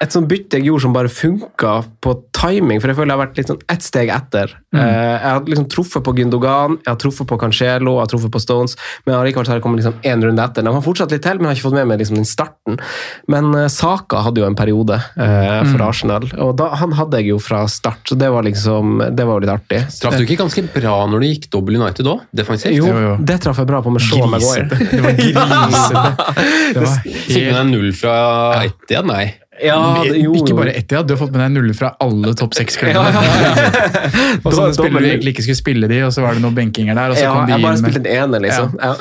et sånt bytte jeg gjorde som bare funka på timing, for jeg føler jeg har vært litt sånn ett steg etter. Mm. jeg har liksom truffet på Gündogan, jeg har truffet på Cancelo, jeg har truffet på Stones, men allikevel så har jeg kommet liksom én runde etter. De har fortsatt litt til, men jeg har ikke fått med meg liksom den starten. Men eh, Saka hadde jo en periode eh, for Arsenal, og da, han hadde jeg jo fra start, så det var liksom det var jo litt artig. Traff du ikke ganske bra når du gikk dobbel United òg? Defensivt? Jo, Jo, jo. det traff jeg bra på med Shaw Maguire. Det var grisete. [laughs] Det var Fikk du helt... deg null fra ett igjen? Nei. Ja, det, jo, ikke bare ett, ja. du har fått med deg nuller fra alle topp seks-klubbene. [laughs] Ja, [laughs] og så sånne spillere vi egentlig ikke skulle spille de, og så var det noen benkinger der. og så Ja, kom de jeg bare spilte den ene, liksom. Ja.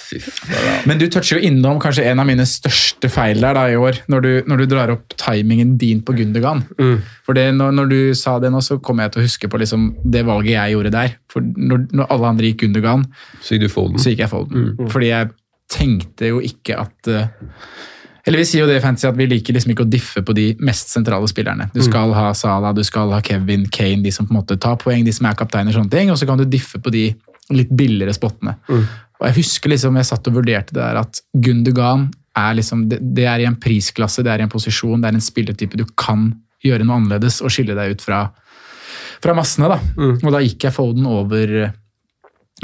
[laughs] Men du toucher jo innom kanskje en av mine største feil der da i år, når du, når du drar opp timingen din på Gundogan. Mm. For det, når, når du sa det nå, så kom jeg til å huske på liksom det valget jeg gjorde der. For når, når alle andre gikk Gundogan, Så gikk du så gikk jeg Folden. Fordi jeg tenkte jo ikke at eh, Eller vi sier jo det i Fantasy at vi liker liksom ikke å diffe på de mest sentrale spillerne. Du skal ha Salah, du skal ha Kevin, Kane, de som på en måte tar poeng, de som er kapteiner sånne ting, og så kan du diffe på de litt billigere spottene. Og jeg husker liksom, jeg satt og vurderte det der at Gundogan er liksom, det, det er i en prisklasse, det er i en posisjon, det er en spilletype du kan gjøre noe annerledes og skille deg ut fra, fra massene. da. Mm. Og da gikk jeg Foden over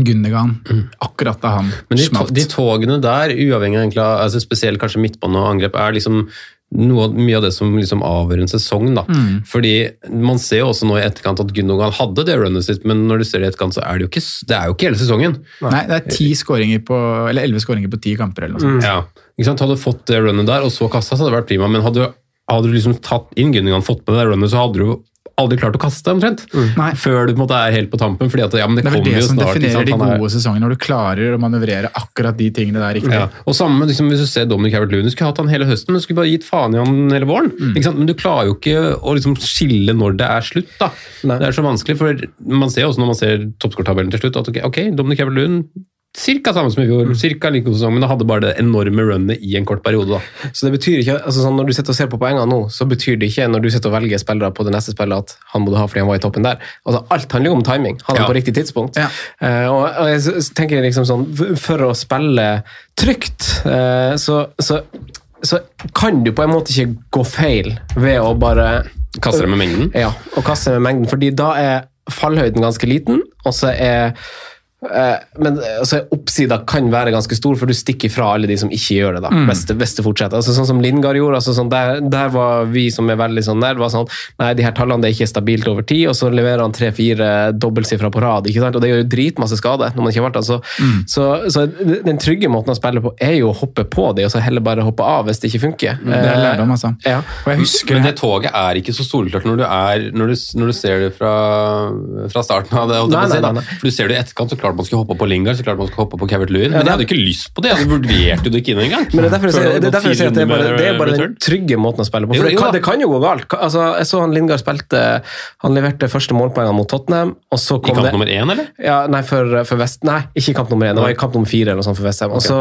Gundogan akkurat da han Men de, smalt. de togene der, uavhengig av egentlig, altså spesielt kanskje midtbane og angrep, er liksom noe, mye av det som liksom avgjør en sesong. da. Mm. Fordi Man ser jo også nå i etterkant at Gundogan hadde det runnet sitt, men når du ser det i etterkant, så er det jo ikke, det er jo ikke hele sesongen. Nei, det er ti skåringer på, eller elleve skåringer på ti kamper eller noe sånt. Ja, ikke sant? Hadde du fått det runnet der, og så kasta, så hadde det vært prima. Men hadde, du- hadde du liksom tatt inn Gundogan, fått med det runnet, så hadde du aldri klart å kaste, omtrent. Mm. Før du på en måte er helt på tampen. fordi at ja, men det, Det er vel det jo som snart. definerer de gode er- sesongene, når du klarer å manøvrere akkurat de tingene der riktig. Ja. Og samme liksom, hvis du ser Dominic Havert-Lewin, du skulle hatt han hele høsten, men du skulle bare gitt faen i han hele våren. Mm. Ikke sant? Men du klarer jo ikke å liksom skille når det er slutt. da. Nei. Det er så vanskelig, for man ser også når man ser toppskårtabellen til slutt, at ok, okay Dominic Havert-Lewin Cirka samme som i fjor, cirka like god sesong, men da hadde bare det enorme runnet i en kort periode. da. Så det betyr ikke, altså sånn, Når du sitter og ser på poengene nå, så betyr det ikke når du sitter og velger spillere på det neste spillet at han må du ha fordi han var i toppen der. Altså Alt handler jo om timing. Han er Ja. på riktig tidspunkt. Ja. Uh, og, og jeg tenker liksom sånn, For å spille trygt, uh, så, så, så kan du på en måte ikke gå feil ved å bare Kaste det med mengden. Ja, og kaste med mengden. fordi da er fallhøyden ganske liten, og så er men altså, oppsida kan være ganske stor, for du stikker fra alle de som ikke gjør det. da, hvis, det, hvis det fortsetter. Altså, sånn som Lindgard gjorde, altså, sånn, der, der var vi som er veldig sånn der, var sånn Nei, de her tallene det er ikke stabilt over tid, og så leverer han tre-fire dobbeltsifra på rad. ikke sant, Og det gjør jo dritmasse skade når man ikke har vært der. Så, så, så den trygge måten å spille på er jo å hoppe på det, og så heller bare hoppe av hvis det ikke funker. Det er lærdom, altså. Ja. Og jeg husker Men det toget er ikke så soleklart når du, er, når du, når du ser det fra, fra starten av det. Nei, nei, nei. For du ser det i etterkant, så klart man skulle hoppe på Lingard, så klart man skulle hoppe på Cavert Lewin. Men jeg hadde ikke lyst på det, jeg vurdert jo det ikke inn engang. Men det er derfor jeg sier, det det jeg det er, bare, det er bare den trygge måten å spille på. Jo, For det kan, det kan jo gå galt. Altså, jeg så han Lingard spilte Han leverte første målpoengene mot Tottenham, og så I kamp det nummer én, eller? ja, Nei, for, for Vest, nei, ikke kamp nummer én. Det var i kamp nummer fire. eller noe sånt for Vestheim. Og så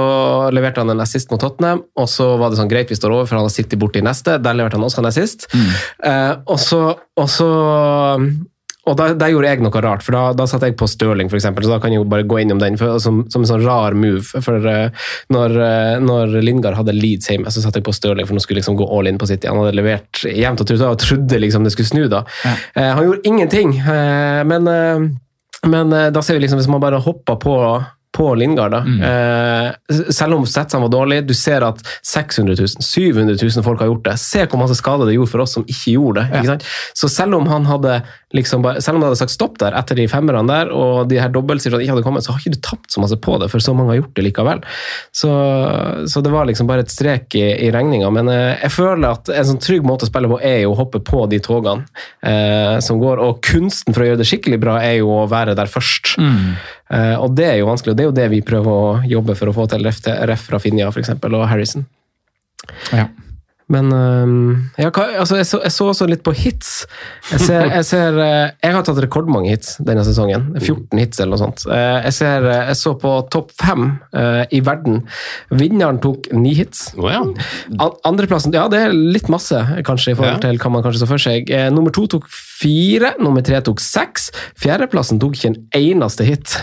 leverte han en assist mot Tottenham, og så var det sånn greit, vi står over, for han har sittet borte i neste. Der leverte han også en assist. Eh, og så, og så og da, der gjorde jeg noe rart, for da, da satte jeg på Stirling, eksempel, så da kan jeg jo bare gå innom den for, som, som en sånn rar move. For uh, når, uh, når Lingard hadde Leeds hjemme, så satte jeg på Stirling, for nå skulle liksom gå all in på City. Han hadde levert jevnt og trutt, og trodde liksom det skulle snu da. Eh, han gjorde ingenting, men, men da ser vi liksom, hvis man bare hopper på på Lingard, da. Eh, selv om statsene var dårlige, du ser at 600 000, 700 000 folk har gjort det. Se hvor masse skade det gjorde for oss som ikke gjorde det. Ikke sant? Så selv om han hadde liksom bare, selv om det hadde sagt stopp der etter de femmerne der, og de her dobbeltsifrene ikke hadde kommet, så har ikke du tapt så masse på det, for så mange har gjort det likevel. Så, så det var liksom bare et strek i, i regninga. Men eh, jeg føler at en sånn trygg måte å spille på er jo å hoppe på de togene eh, som går, og kunsten for å gjøre det skikkelig bra er jo å være der først. Eh, og det er jo vanskelig, og det er jo det vi prøver å jobbe for å få til, ref, fra for eksempel, og Harrison. Ja. Men øhm, ja, altså, jeg, så, jeg så også litt på hits. Jeg, ser, jeg, ser, eh, jeg har tatt rekordmange hits denne sesongen. 14 hits eller noe sånt. Eh, Jeg, ser, eh, jeg så på topp fem i verden. Vinneren tok ni hits. Oh, ja. Andreplassen Ja, det er litt masse, kanskje, i forhold til hva man kanskje så for seg. Nummer to tok fire, nummer tre tok seks. Fjerdeplassen tok ikke en eneste hit.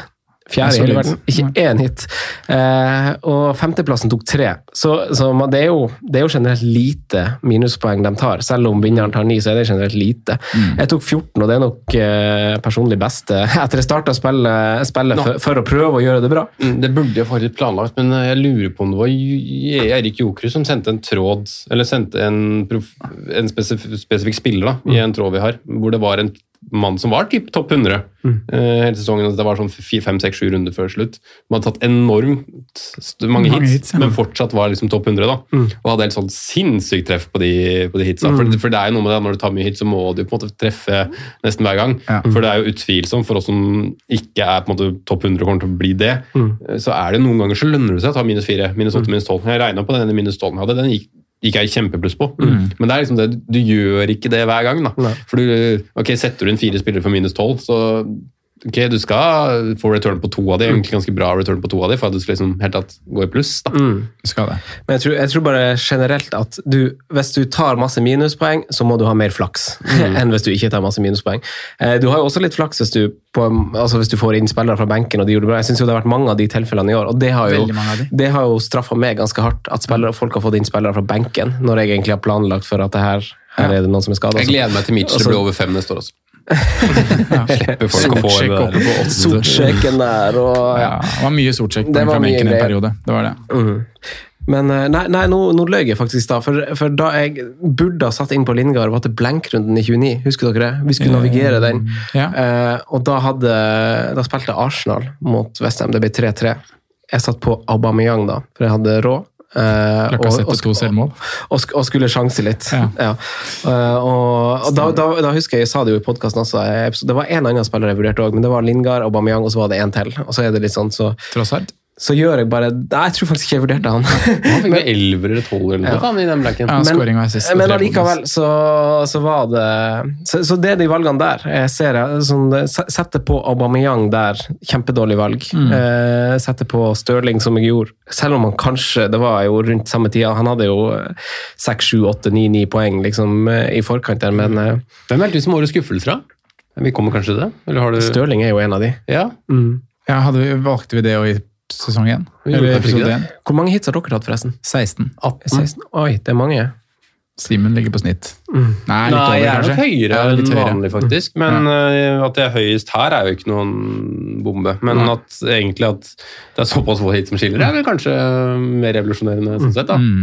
Fjerde i hele verden. Ikke én hit. Eh, og femteplassen tok tre. Så, så det, er jo, det er jo generelt lite minuspoeng de tar. Selv om vinneren tar ni, så er det generelt lite. Jeg tok 14, og det er nok eh, personlig beste [laughs] etter jeg starta å spille, for, for å prøve å gjøre det bra. Mm, Det burde jeg faktisk planlagt, men jeg lurer på om det var Eirik Erik Jokerud som sendte en tråd, eller sendte en, prof, en spesif, spesifikk spiller da, i en tråd vi har, hvor det var en mann som var typ topp 100 eh, hele sesongen. altså Det var sånn 4-5-6-7 runder før slutt. Man hadde tatt enormt mange, Mange hits, hits, ja. men fortsatt var liksom topp 100. da, Og hadde helt sånn sinnssykt treff på de, på de hitsa. For, for det er jo noe med det, når du tar mye hits, så må du på en måte treffe nesten hver gang. Ja. For det er jo utvilsomt for oss som ikke er på en måte topp 100 og kommer til å bli det, eh, så er det noen ganger så lønner det seg å ta minus 4, minus 8, minus 12. Jeg regna på den minus 12 jeg hadde, den gikk, gikk jeg kjempepluss på. Men det er liksom det, du gjør ikke det hver gang. da. For du, ok, Setter du inn fire spillere for minus 12, så ok, du skal få return på to av de, egentlig ganske bra return på to av de, for at du skal liksom helt tatt gå i pluss. da. Mm. skal det. Men jeg tror, jeg tror bare generelt at du, hvis du tar masse minuspoeng, så må du ha mer flaks [laughs] enn hvis du ikke tar masse minuspoeng. Eh, Du har jo også litt flaks hvis du, på, altså hvis du får inn spillere fra benken og de gjorde det bra. Jeg synes det har vært mange av de tilfellene i år, og det har jo, det har jo straffa meg ganske hardt at spillere, folk har fått inn spillere fra benken, når jeg egentlig har planlagt for at det her, her er det noen som er skada. Jeg gleder meg til Mitchell det blir over fem neste år også. [laughs] Slipper folk å få Sortsjekk der. Sortsjekken der og Ja, det var mye sortsjekk på i en periode. Det var det. Mm. Men eh, nei, nei nå, nå løy jeg faktisk da, for, for da jeg burde ha satt inn på Lindgard, var til blenkrunden i 29. Husker dere det? Vi skulle navigere den. Ja. Eh, og da, hadde, da spilte Arsenal mot Westham. Det ble 3-3. Jeg satt på Aubameyang da, for jeg hadde råd. Klokka og- og- og, og skulle sjanse litt. Ja. Ja. Uh, og da, da, da husker jeg jeg sa det jo i podkasten også, det var en annen spiller jeg vurderte òg, men det var Lingard, og Bamiyang, og så var det en til. Og så er det litt sånn, så, Trossard. Så gjør jeg bare Nei, jeg tror faktisk ikke jeg vurderte han. Han fikk [laughs] vel 11 eller 12 eller noe Ja. i den blanken. Ja, scoring assist men tre allikevel så, så var det så, så det er de valgene der. Jeg ser sånn, se- Sette på Aubameyang der, kjempedårlig valg. Mm. Eh, sette på Stirling, som jeg gjorde. Selv om han kanskje Det var jo rundt samme tida. Han hadde jo 6, 7, 8, 9, 9 poeng liksom, eh, i forkant der, men mm. Hvem er du som årets skuffelse, da? Vi kommer kanskje til det? Eller har du Stirling er jo en av de. Ja. Ja, hadde vi, valgte vi det å i sesong én? Eller episode det. én? Hvor mange hits har dere hatt, forresten? 16. 16? Oi, det er mange. Simen ligger på snitt. Nei, litt Nei, over, jeg er nok høyere Ja, enn høyere. vanlig, faktisk. Men ja. at jeg er høyest her, er jo ikke noen bombe. Men Nei. at egentlig at det er såpass få hit som skiller, er vel kanskje mer revolusjonerende sånn sett. da. Mm.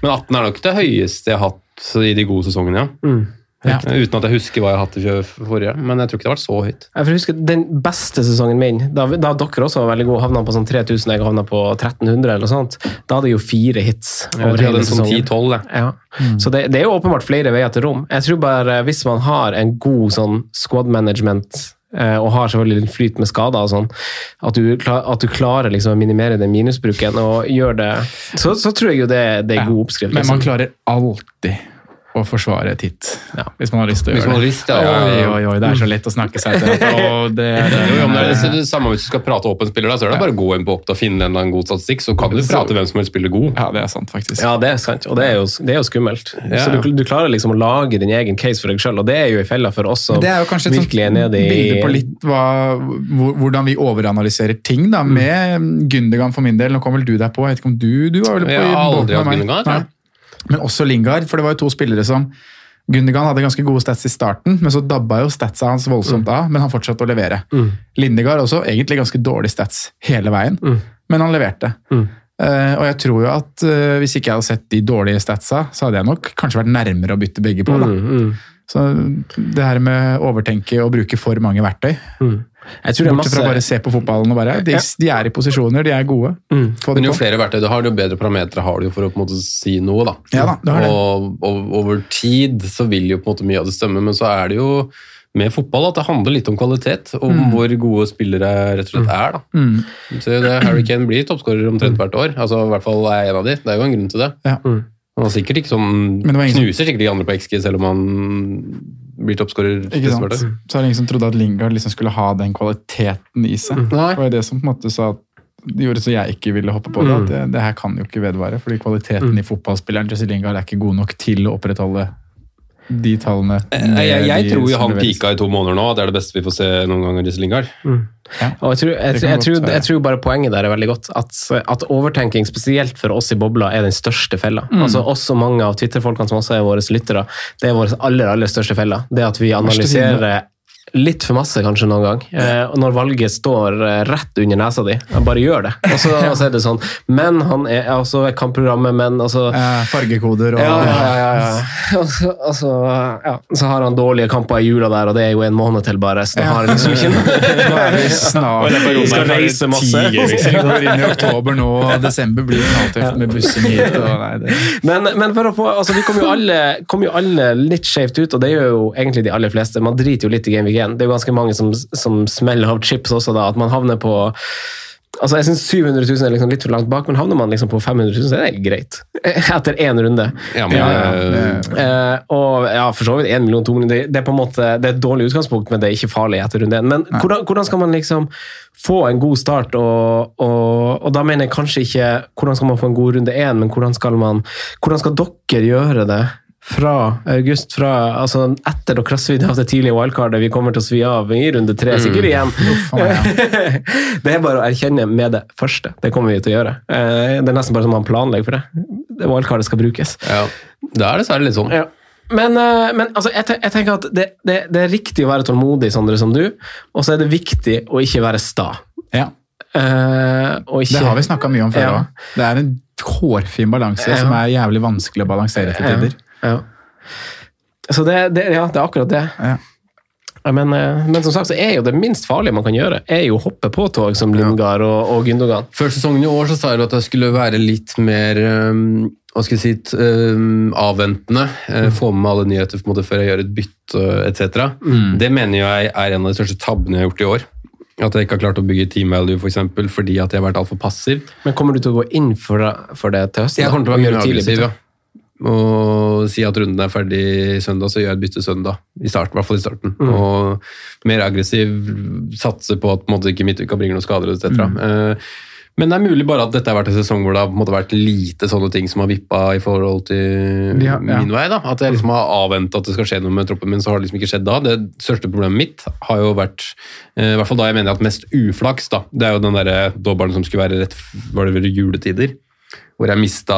Men 18 er nok det høyeste jeg har hatt i de gode sesongene, ja. Mm. Ja. Uten at jeg husker hva jeg hadde hatt forrige. Men jeg tror ikke det har vært så høyt. Jeg får huske Den beste sesongen min, da, da dere også var veldig gode, havna på sånn 3000, jeg havna på 1300 eller noe sånt. Da hadde jeg jo fire hits. over tror jeg hadde sånn 10-12, jeg. Ja. Så det, det er jo åpenbart flere veier til rom. Jeg tror bare hvis man har en god sånn squad management eh, og har selvfølgelig litt flyt med skader og sånn, at du, at du klarer liksom å minimere den minusbruken og gjør det, så, så tror jeg jo det, det er god oppskrift. Men man liksom. klarer alltid å forsvare et hit, hvis man har lyst til å Hvis gjøre man har det. lyst, ja, ja, ja. Oi, oi, oi, det er så lett å snakke seg til. Og det, det, [laughs] Jo, det er det samme hvis du skal prate opp en spiller, da, så er det bare å gå inn på Oppda og finne en eller annen god statistikk, så kan du prate hvem som helst spiller god. Ja, det er sant, faktisk. Ja, det er sant, og det er jo, det er jo skummelt. Ja. Så du, du klarer liksom å lage din egen case for deg sjøl, og det er jo i felle for oss som Men det er jo kanskje et virkelig er sånt nede i bilde på litt hva, hvordan vi overanalyserer ting, da, med Gundogan for min del. Nå kom vel du der på, jeg vet ikke om du, du var vel på Jeg har aldri hatt meg? Men også Lingard, for det var jo to spillere som Gundergan hadde ganske gode stats i starten, men så dabba jo statsa hans voldsomt av, men han fortsatte å levere. Lindegard også, egentlig ganske dårlig stats hele veien, men han leverte. Eh, og jeg tror jo at uh, hvis ikke jeg hadde sett de dårlige statsa, så hadde jeg nok kanskje vært nærmere å bytte begge på. da. Så det her med overtenke og bruke for mange verktøy, Jeg tror det er bortsett fra masse bare se på fotballen og bare de, de er i posisjoner, de er gode. Mm. Men jo flere verktøy du har, jo bedre parametere har du for å på en måte si noe. da. Ja da, det det. Og, og over tid så vil jo på en måte mye av det stemme, men så er det jo med fotball at det handler litt om kvalitet, om hvor gode spillere rett og slett er. da. Mm. Så det, Harry Kane blir toppskårer omtrent hvert år, altså i hvert fall er jeg en av de. Det er jo en grunn til det. Ja. Han har sikkert ikke sånn, knuser sikkert de andre på XG, selv om han blir toppskårer. Ikke sant? neste. Så er det ingen som trodde at Lingard liksom skulle ha den kvaliteten i seg. Det var det som på en måte sa at det gjorde så jeg ikke ville hoppe på det. At det, det her kan jo ikke vedvare, fordi kvaliteten i fotballspilleren Jesse Lingard er ikke god nok til å opprettholde de tallene. Jeg, jeg, jeg de tror jo han pika i to måneder nå. Det er det beste vi får se noen gang av Jesse Lingard. Og jeg tror, jeg, jeg, tror, jeg tror bare poenget der er veldig godt. At, at overtenking, spesielt for oss i bobla, er den største fella. Mm. Altså Oss og mange av Twitter-folkene som også er våre lyttere, det er vår aller aller største fella. Det at vi analyserer litt for masse kanskje noen gang. Eh, og når valget står eh, rett under nesa di, bare gjør det. Og så, [laughs] ja. så er det sånn Men han er altså kampprogrammet, men altså Eh, fargekoder og ja, ja, ja, ja. Altså, [laughs] så, ja. så har han dårlige kamper i jula der, og det er jo en måned til bare, så da har han liksom ikke Nå [laughs] er vi snart Vi skal reise masse. Vi går inn i oktober nå, og desember blir knalltøft med bussing hit. Og nei, det. Men, men for å få, altså, vi kommer jo, alle, kom jo alle litt skjevt ut, og det gjør jo egentlig de aller fleste. Man driter jo litt i Game 1. Det er jo ganske mange som, som smeller av chips også, da. At man havner på Altså, jeg syns 700 000 er liksom litt for langt bak, men havner man liksom på 500 000, så er det greit. [laughs] Etter én runde. Ja, men, Ja, ja, eh, Eh, og ja, for så vidt 1 million, 2 millioner, det, det er på en måte det er et dårlig utgangspunkt, men det er ikke farlig etter runde én. Men hvordan, hvordan skal man liksom få en god start, og, og, og da mener jeg kanskje ikke hvordan skal man få en god runde én, men hvordan skal, man, hvordan skal dere gjøre det? Fra august, fra, altså etter dere har svidd av det tidlige wildcardet, vi kommer til å svi av i runde tre, sikkert igjen. Uff, [laughs] det er bare å erkjenne med det første. Det kommer vi til å gjøre. Eh, Det er nesten bare som man planlegger for det. Det Wildcardet skal brukes. ja. Det er dessverre litt sånn. Ja. Men, eh, men altså, jeg, jeg tenker at det, det, det er riktig å være tålmodig, Sondre, som du, og så er det viktig å ikke være sta. Ja, Uh, og ikke, det har vi snakka mye om før Ja. Det er en hårfin balanse Ja. som er jævlig vanskelig å balansere til tider. Ja. Så det, det, ja, det er akkurat det. Ja. Men, eh, men som sagt så er jo det minst farlige man kan gjøre, er jo å hoppe på tog som Lingard og, og Gündogan. Før sesongen i år så sa du at jeg skulle være litt mer um, hva skal jeg si, um, avventende. eh, Få med meg alle nyheter på en måte, før jeg gjør et bytte etc. Det mener jeg er en av de største tabbene jeg har gjort i år. At jeg ikke har klart å bygge team value for eksempel, fordi at jeg har vært altfor passiv. Men kommer du til å gå inn for det, for det til høsten? Jeg kommer til å være mye tidligere, aggressiv, ja. Og si at runden er ferdig søndag, så gjør jeg et bytte søndag. I starten, i hvert fall i starten. Og mer aggressiv, satse på at på en måte, ikke midtuka bringer noen skader etc. Eh, Men det er mulig bare at dette har vært en sesong hvor det har måte vært lite sånne ting som har vippa i forhold til Ja, ja. min vei. da. At jeg liksom har avventa at det skal skje noe med troppen min, så har det liksom ikke skjedd da. Det største problemet mitt har jo vært, uh, i hvert fall da jeg mener at mest uflaks, da. Det er jo den derre dobbelen som skulle være rett var det vel juletider. Hvor jeg mista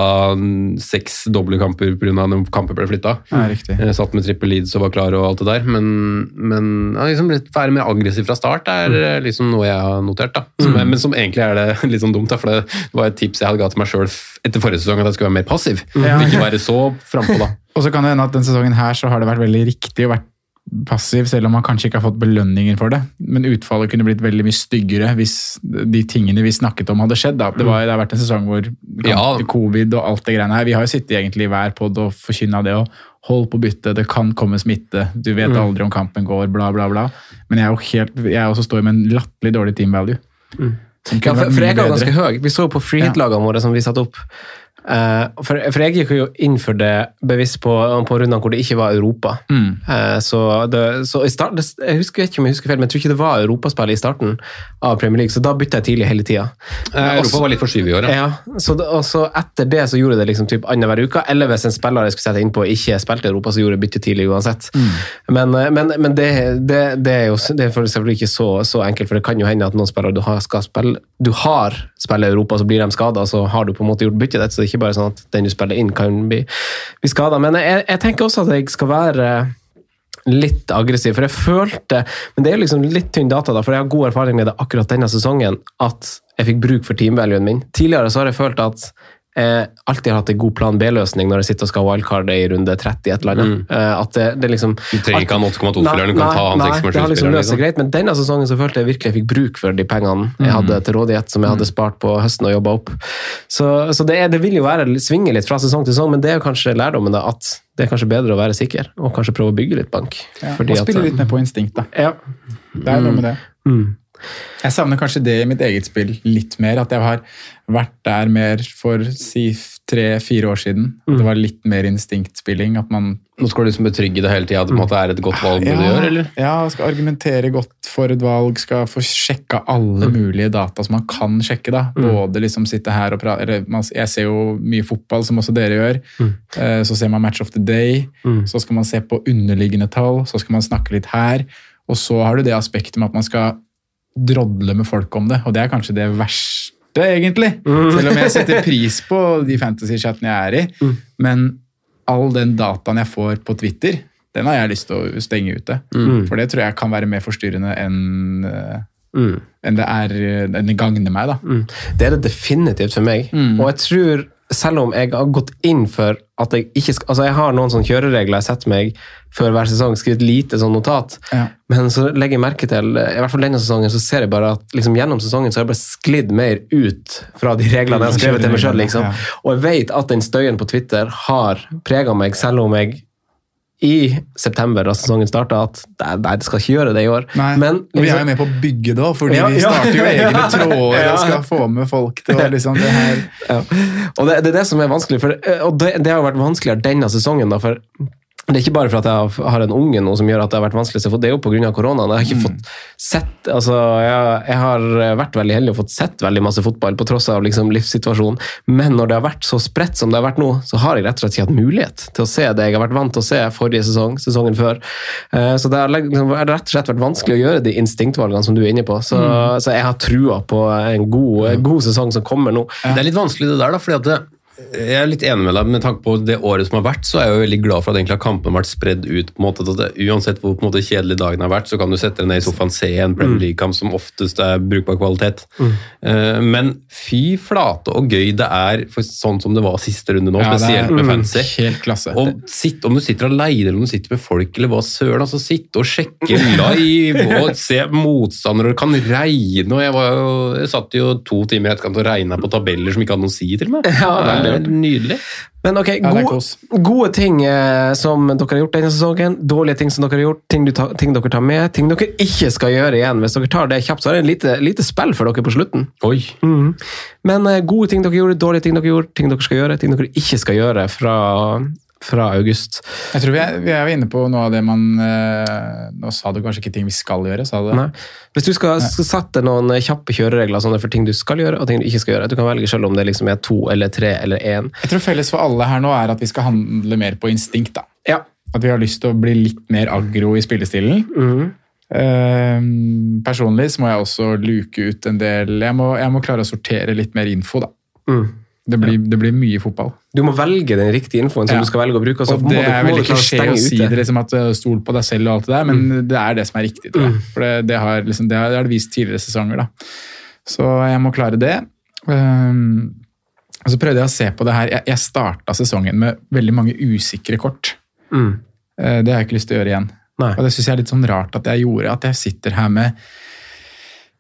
seks doble kamper pga. at kamper ble flytta. Ja. Satt med trippel leads og var klar og alt det der, men, men ja, liksom litt være mer aggressiv fra start er mm. liksom noe jeg har notert. da. Som, Men som egentlig er det [laughs] litt sånn dumt, da, for det var et tips jeg hadde ga til meg sjøl etter forrige sesong, at jeg skulle være mer passiv. Ja. Ikke være så frampå, da. [laughs] Og så kan det hende at den sesongen her så har det vært veldig riktig å være passiv, selv om man kanskje ikke har fått belønninger for det. Men utfallet kunne blitt veldig mye styggere hvis de tingene vi snakket om hadde skjedd. Da. Det, var, det har vært en sesong hvor Ja. covid og alt det greiene her Vi har jo sittet egentlig i hver pod og forkynna det og hold på byttet, det kan komme smitte, du vet aldri om kampen går, bla, bla, bla. Men jeg er jo helt, jeg også står med en latterlig dårlig team value. Mm. Ja, for, for jeg var ganske høy. Vi så på freehit-lagene våre som vi satte opp. Eh, for, for jeg gikk jo inn for det bevisst på, på rundene hvor det ikke var Europa. Mm. Eh, så det, så i start, jeg husker ikke om jeg husker feil, men jeg tror ikke det var europaspill i starten av Premier League, så da bytta jeg tidlig hele tida. Eh, Europa var litt for skyv i år, ja. Så og så etter det så gjorde jeg det liksom typ annenhver uke, eller hvis en spiller jeg skulle sette inn på ikke spilte Europa, så gjorde jeg bytte tidlig uansett. Men, eh, men, men det, det, det er jo det er selvfølgelig ikke så, så enkelt, for det kan jo hende at noen spillere du har skal spille, du har spille Europa, så blir de skada, så har du på en måte gjort byttet ditt, så det er bare sånn at den du spiller inn, kan bli, bli skada. Men jeg, jeg tenker også at jeg skal være litt aggressiv, for jeg følte Men det er liksom litt tynn data, da, for jeg har god erfaring med det akkurat denne sesongen, at jeg fikk bruk for teamvaluen min. Tidligere så har jeg følt at jeg alltid har hatt en god plan B-løsning når jeg sitter og skal wildcarde i runde 30 et eller annet. Eh, At det, det liksom Du trenger ikke han 8,2-spilleren, du kan Nei, ta han nei, det har liksom 6,7-spilleren. løst seg Liksom. greit, men denne sesongen så følte jeg virkelig jeg fikk bruk for de pengene jeg hadde til rådighet, som jeg hadde spart på høsten og jobba opp. Så, så det, er, det vil jo være svinge litt fra sesong til sesong, men det er jo kanskje lærdommen da, at det er kanskje bedre å være sikker, og kanskje prøve å bygge litt bank. Ja, Fordi og spille litt mer på instinkt, da. Ja. Det er noe med det. Mm. Jeg savner kanskje det i mitt eget spill litt mer. At jeg har vært der mer for si tre-fire år siden. Mm. Det var litt mer instinktspilling. At man Nå skal du liksom betrygge det hele tida at det på en måte er et godt valg ja, du gjør, eller? ja, skal argumentere godt for et valg, skal få sjekka alle mulige data som man kan sjekke. da. Både liksom sitte her og prate Jeg ser jo mye fotball, som også dere gjør. Eh, Så ser man Match of the Day, så skal man se på underliggende tall, så skal man snakke litt her. Og så har du det aspektet med at man skal drodle med folk om det, og det er kanskje det verste, egentlig. Selv om jeg setter pris på de fantasy-chattene jeg er i. Men all den dataen jeg får på Twitter, den har jeg lyst til å stenge ute. For det tror jeg kan være mer forstyrrende enn eh, enn det er enn det gagner meg. da. Det er det definitivt for meg. Og jeg tror, selv om jeg har gått inn for at jeg ikke skal Altså, jeg har noen sånne kjøreregler jeg setter meg før hver sesong, skrevet lite sånn notat, Ja. men så legger jeg merke til, i hvert fall denne sesongen, så ser jeg bare at liksom, gjennom sesongen så har jeg bare sklidd mer ut fra de reglene jeg har skrevet til meg sjøl. Liksom. Og jeg vet at den støyen på Twitter har prega meg, selv om jeg i september da sesongen starta, at nei, det skal ikke gjøre det i år. Nei, Men liksom, vi er liksom- jo med på å bygge det òg, fordi Ja, vi starter jo egne [laughs] tråder Ja. og skal få med folk til å liksom det her Ja. Og det, det er det som er vanskelig, for, og det, det har vært vanskeligere denne sesongen. Da, for det er ikke bare for at jeg har en unge nå som gjør at det har vært vanskelig, å se, for det er jo pga. koronaen. Jeg har ikke fått sett altså, jeg, jeg har vært veldig heldig og fått sett veldig masse fotball på tross av liksom, livssituasjonen, men når det har vært så spredt som det har vært nå, så har jeg rett og slett ikke hatt mulighet til å se det jeg har vært vant til å se forrige sesong, sesongen før. Eh, Så det har liksom, rett og slett vært vanskelig å gjøre de instinktvalgene som du er inne på. Så, så jeg har trua på en god, god sesong som kommer nå. Det er litt vanskelig det der, da, fordi at det, jeg er litt enig med deg med tanke på det året som har vært, så er jeg jo veldig glad for at egentlig kampene har vært spredd ut. på en måte, at det, Uansett hvor på en måte kjedelig dagen har vært, så kan du sette deg ned i sofaen se en Premier League-kamp som oftest er brukbar kvalitet. Eh, men fy flate og gøy det er for sånn som det var siste runde nå, Ja, spesielt er- med Mm. fancy. Helt klasse. Og sitt, Om du sitter alene eller om du sitter med folk, eller hva søren, altså sitte og sjekke [laughs] live og se motstandere, det kan regne og Jeg, var jo, jeg satt jo to timer i etterkant og regna på tabeller som ikke hadde noe å si til meg. Ja, det veldig er nydelig. Men ok, gode, gode ting eh, som dere har gjort denne sesongen, dårlige ting som dere har gjort, ting, du ta, ting dere tar med, ting dere ikke skal gjøre igjen. Hvis dere tar det kjapt, så er det en lite, lite spill for dere på slutten. Oi. Men eh, gode ting dere gjorde, dårlige ting dere gjorde, ting dere skal gjøre, ting dere ikke skal gjøre fra, fra august. Jeg tror vi er, vi er inne på noe av det man eh, Nå sa du kanskje ikke ting vi skal gjøre, sa du? Nei. Hvis du skal sette noen eh, kjappe kjøreregler sånn for ting du skal gjøre, og ting du ikke skal gjøre, du kan velge selv om det liksom er to eller tre eller én. Jeg tror felles for alle her nå er at vi skal handle mer på instinkt. da. Ja. At vi har lyst til å bli litt mer aggro i spillestilen. Mm. Eh, personlig så må jeg også luke ut en del Jeg må, jeg må klare å sortere litt mer info, da. Mm. Det blir, det blir mye fotball. Du må velge den riktige infoen som Ja. du skal velge å bruke. Og Og det er veldig klisjé å si det, liksom at uh, stol på deg selv og alt det der, men Mm. det er det som er riktig, jeg. For det, det, har, liksom, det, har, det har vist tidligere sesonger, da. Så jeg må klare det. Um, og så prøvde jeg å se på det her. Jeg, jeg starta sesongen med veldig mange usikre kort. Mm. Uh, Det har jeg ikke lyst til å gjøre igjen. Nei. Og det syns jeg er litt sånn rart at jeg gjorde. At jeg sitter her med,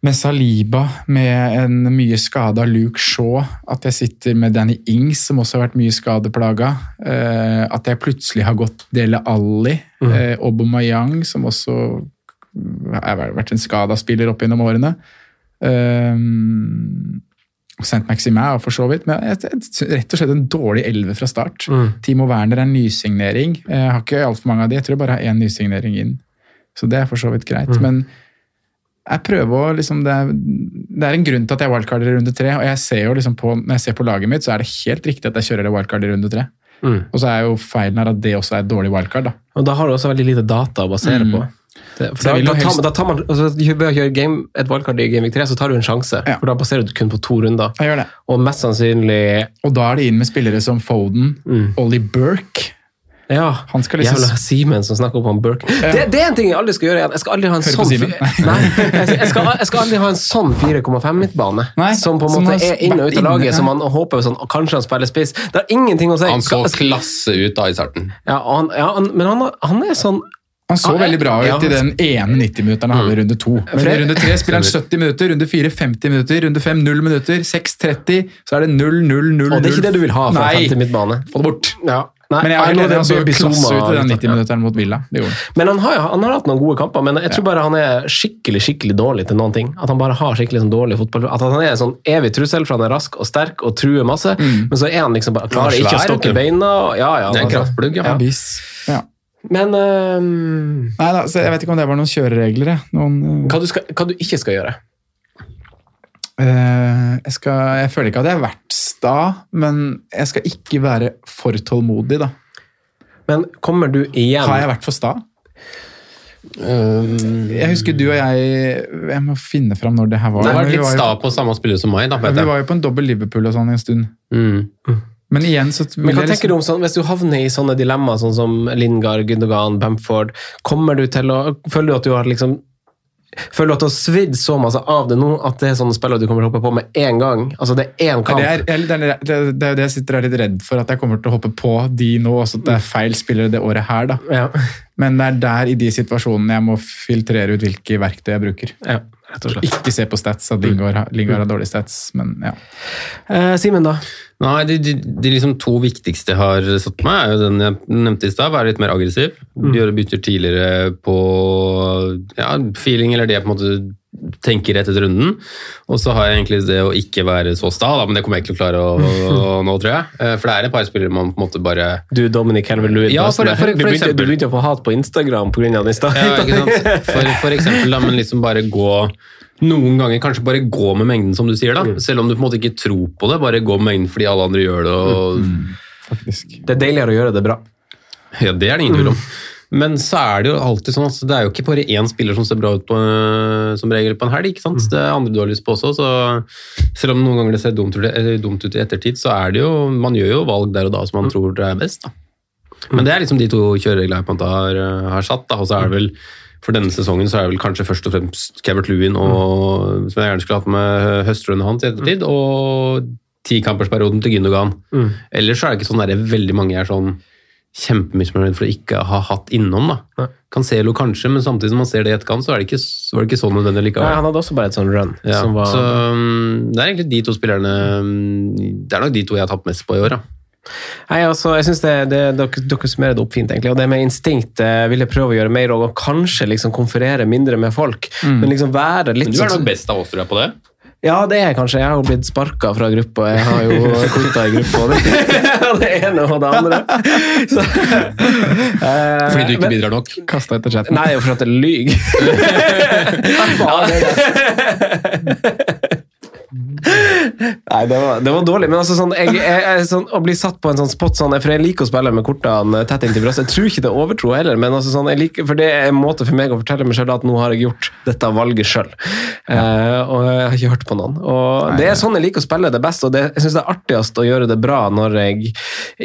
med Saliba, med en mye skada Luke Shaw. At jeg sitter med Danny Ings, som også har vært mye skadeplaga. Eh, at jeg plutselig har gått Dele Alli. Mm. Eh, Obamayang, som også har vært en skada spiller opp gjennom årene. Um, St. Maximin er for så vidt, men rett og slett en dårlig elve fra start. Mm. Timo Werner er en nysignering. Jeg har ikke altfor mange av de, jeg tror jeg bare har én nysignering inn. Så det er for så vidt greit. Mm. Men jeg prøver å liksom det er, det er en grunn til at jeg wildcarder i runde tre. Og jeg ser jo liksom på, når jeg ser på laget mitt, så er det helt riktig at jeg kjører det wildcard i runde tre. Mm. Og så er jo feilen her at det også er et dårlig wildcard. da. Og da har du også veldig lite data å basere Mm. på. Det, da, da, tar, da tar man, altså, Ved å kjøre game, et wildcard i Gameweek 3, så tar du en sjanse. Ja. For da baserer du kun på to runder. Jeg gjør det. Og mest sannsynlig Og da er det inn med spillere som Foden, Mm. Ollie Burke. Ja, Han skal liksom jævla Simen som snakker opp om Burke. Det, det er en ting jeg aldri skal gjøre igjen. Jeg skal aldri ha en Hører sånn Nei, jeg, jeg, skal, jeg skal aldri ha en sånn 4,5 midtbane. Som på en måte er inn og ut av laget, som man håper sånn, kanskje han spiller spiss. Det har ingenting å si. Han så klasse ut da i starten. ja, han, ja, han, men han, han er sånn Han så ah, veldig bra ut ja. i den ene 90-minutteren han hadde i runde to. Men i runde tre spiller han 70 minutter, runde fire 50 minutter, runde fem 0 minutter, 6 30, så er det 0, 0, 0, 0. Og det er ikke det du vil ha fra Nei, 50 midtbane. få det bort. Ja. Nei, Men jeg er enig, han så klasse ut i den 90-minutteren mot Villa. Det. Men han har, han har hatt noen gode kamper, men jeg tror bare han er skikkelig skikkelig dårlig til noen ting. At han bare har skikkelig sånn dårlig fotball. At han er en sånn evig trussel, for han er rask og sterk og truer masse, men så er han liksom bare klarer Han er ikke å stokke beina. og- Ja, ja, Det er en altså. kraftplugg, ja. Ja. Ja. Men um, Nei da, så jeg vet ikke om det var noen kjøreregler. Noen, uh, hva, du skal, hva du ikke skal gjøre? Eh, jeg, skal, jeg føler ikke at jeg har vært sta, men jeg skal ikke være for tålmodig, da. Men kommer du igjen Har jeg vært for sta? Um, Jeg husker du og jeg Jeg må finne fram når det her var. det var litt var jo- sta på samme spiller som meg, da. Vi var jo på en dobbel Liverpool og sånn en stund. Mm. Men igjen så Men hva tenker liksom... du om sånn, Hvis du havner i sånne dilemmaer sånn som Lingard, Gundogan, Bamford, kommer du til å Føler du at du har liksom Føler du at du har svidd så masse av det nå at det er sånne spiller du kommer til å hoppe på med én gang? Altså det er én kamp. Det er, det, er, det, er, det er det jeg sitter og er litt redd for, at jeg kommer til å hoppe på de nå, også at det er feil spillere det året her. da. Ja. Men det er der, i de situasjonene, jeg må filtrere ut hvilke verktøy jeg bruker. Ja. rett og slett. Ikke se på stats at Lingard, har- Lingard har dårlige stats, men ja. Eh, Simen, da? Nei, de, de, de liksom to viktigste jeg har satt på meg, er jo den jeg nevnte i stad, være litt mer aggressiv. Gjøre bytter tidligere på ja, feeling, eller det jeg på en måte tenker etter runden. Og så har jeg egentlig det å ikke være så sta, da, men det kommer jeg ikke til å klare å, [laughs] å, nå, tror jeg. Eh, For det er et par spillere man på en måte bare Du, Dominic Helver-Louis. Ja, for- for- for du, begynte, du begynte å få hat på Instagram pga. din Ja, ikke sant? For, for eksempel, da, men liksom bare gå noen ganger kanskje bare gå med mengden, som du sier. da. Selv om du på en måte ikke tror på det, bare gå med mengden fordi alle andre gjør det. og Det er deiligere å gjøre det bra. Ja, Det er det ingen tvil om. Men så er det jo alltid sånn at det er jo ikke bare én spiller som ser bra ut på, øh, som regel på en helg. ikke sant? Det er andre du har lyst på også. så Selv om noen ganger det ser dumt, ut- dumt ut i ettertid, så er det jo man gjør jo valg der og da som man tror det er best. da. Men det er liksom de to kjørereglene jeg på en måte har, øh, har satt. da, og så er det vel for denne sesongen så er det vel kanskje først og fremst Kevert Lewin, og, som jeg gjerne skulle hatt med høstrunde hans i ettertid, og tikampersperioden til Gündogan. Ellers så er det ikke sånn der veldig mange er sånn kjempemisfornøyd for å ikke ha hatt innom. da. Cancelo kanskje, men samtidig som man ser det i etterkant, så er det ikke, var det ikke sånn nødvendig Nei, han hadde også bare et sånn run. Ja, som var... Så um, det er egentlig de to spillerne um, Det er nok de to jeg har tatt mest på i år. da. Nei, altså, jeg synes det, det, dere, dere summerer det opp fint, egentlig. Og det med instinkt eh, vil jeg prøve å gjøre mer, og kanskje liksom konferere mindre med folk. Men liksom være litt Men du er sånn- nok best av oss, tror jeg, på det. Ja, det er kanskje. Jeg har blitt sparka fra gruppa. Jeg har jo kvota i gruppa. [laughs] Det, ene og det andre. [laughs] Så, uh, Fordi du ikke men- bidrar nok. Kasta etter chatten. Nei, for at jeg lyver. [laughs] [laughs] Nei, det var, det var dårlig. Men altså, sånn, jeg, jeg, jeg, sånn, å bli satt på en sånn spot sånn, For jeg liker å spille med kortene tett inntil brystet. Jeg tror ikke det er overtro heller, men altså, sånn, liker, for det er en måte for meg å fortelle meg sjøl at nå har jeg gjort dette valget sjøl. og jeg har ikke hørt på noen. Og Det er sånn jeg liker å spille det best, og det, jeg syns det er artigst å gjøre det bra når jeg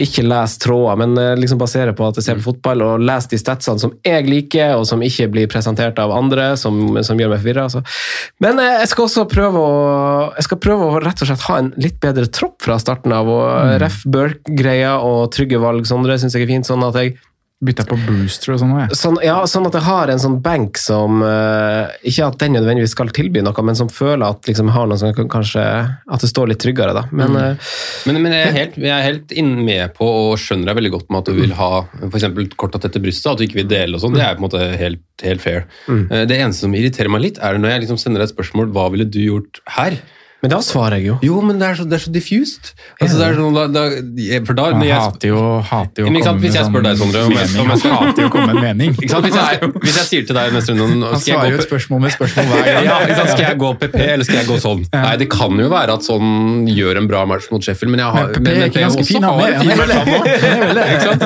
ikke leser tråder, men eh, liksom baserer på at jeg ser på fotball og leser de statsene som jeg liker, og som ikke blir presentert av andre, som, som gjør meg forvirra. Altså. Men eh, jeg skal også prøve å, jeg skal prøve å rett og slett ha en litt bedre tropp fra starten av. og Ref Burke-greia og trygge valg, Sondre, syns jeg er fint. sånn at jeg Bytta på Brewster og sånn òg, jeg. Sånn, ja, sånn at jeg har en sånn benk som uh, Ikke at den nødvendigvis skal tilby noe, men som føler at liksom, har noe som kan, kanskje At det står litt tryggere, da. Men eh, Men, men jeg, er helt, jeg er helt med på og skjønner deg veldig godt med at du vil ha for eksempel korta tett til brystet, at du ikke vil dele og sånn. Det er på en måte helt, helt fair. Eh, Det eneste som irriterer meg litt, er når jeg liksom sender deg et spørsmål hva ville du gjort her? Men da svarer jeg jo. Jo, men det er så, det er så diffused. Altså, det er sånn, da, da, for da, jeg, hater jo, hater jo Men sant, hvis jeg spør deg, Sondre, om jeg- om jeg skal- hater jo å komme med en mening. ikke sant, hvis, jeg, [laughs] hvis jeg sier til deg neste runde Han svarer jo et spørsmål med spørsmål hver gang. [laughs] ja, sant? Skal jeg gå PP, eller skal jeg gå sånn? Nei, Det kan jo være at sånn gjør en bra match mot Sheffield, men jeg har, Men PP er ikke ganske fin, han. Ikke sant?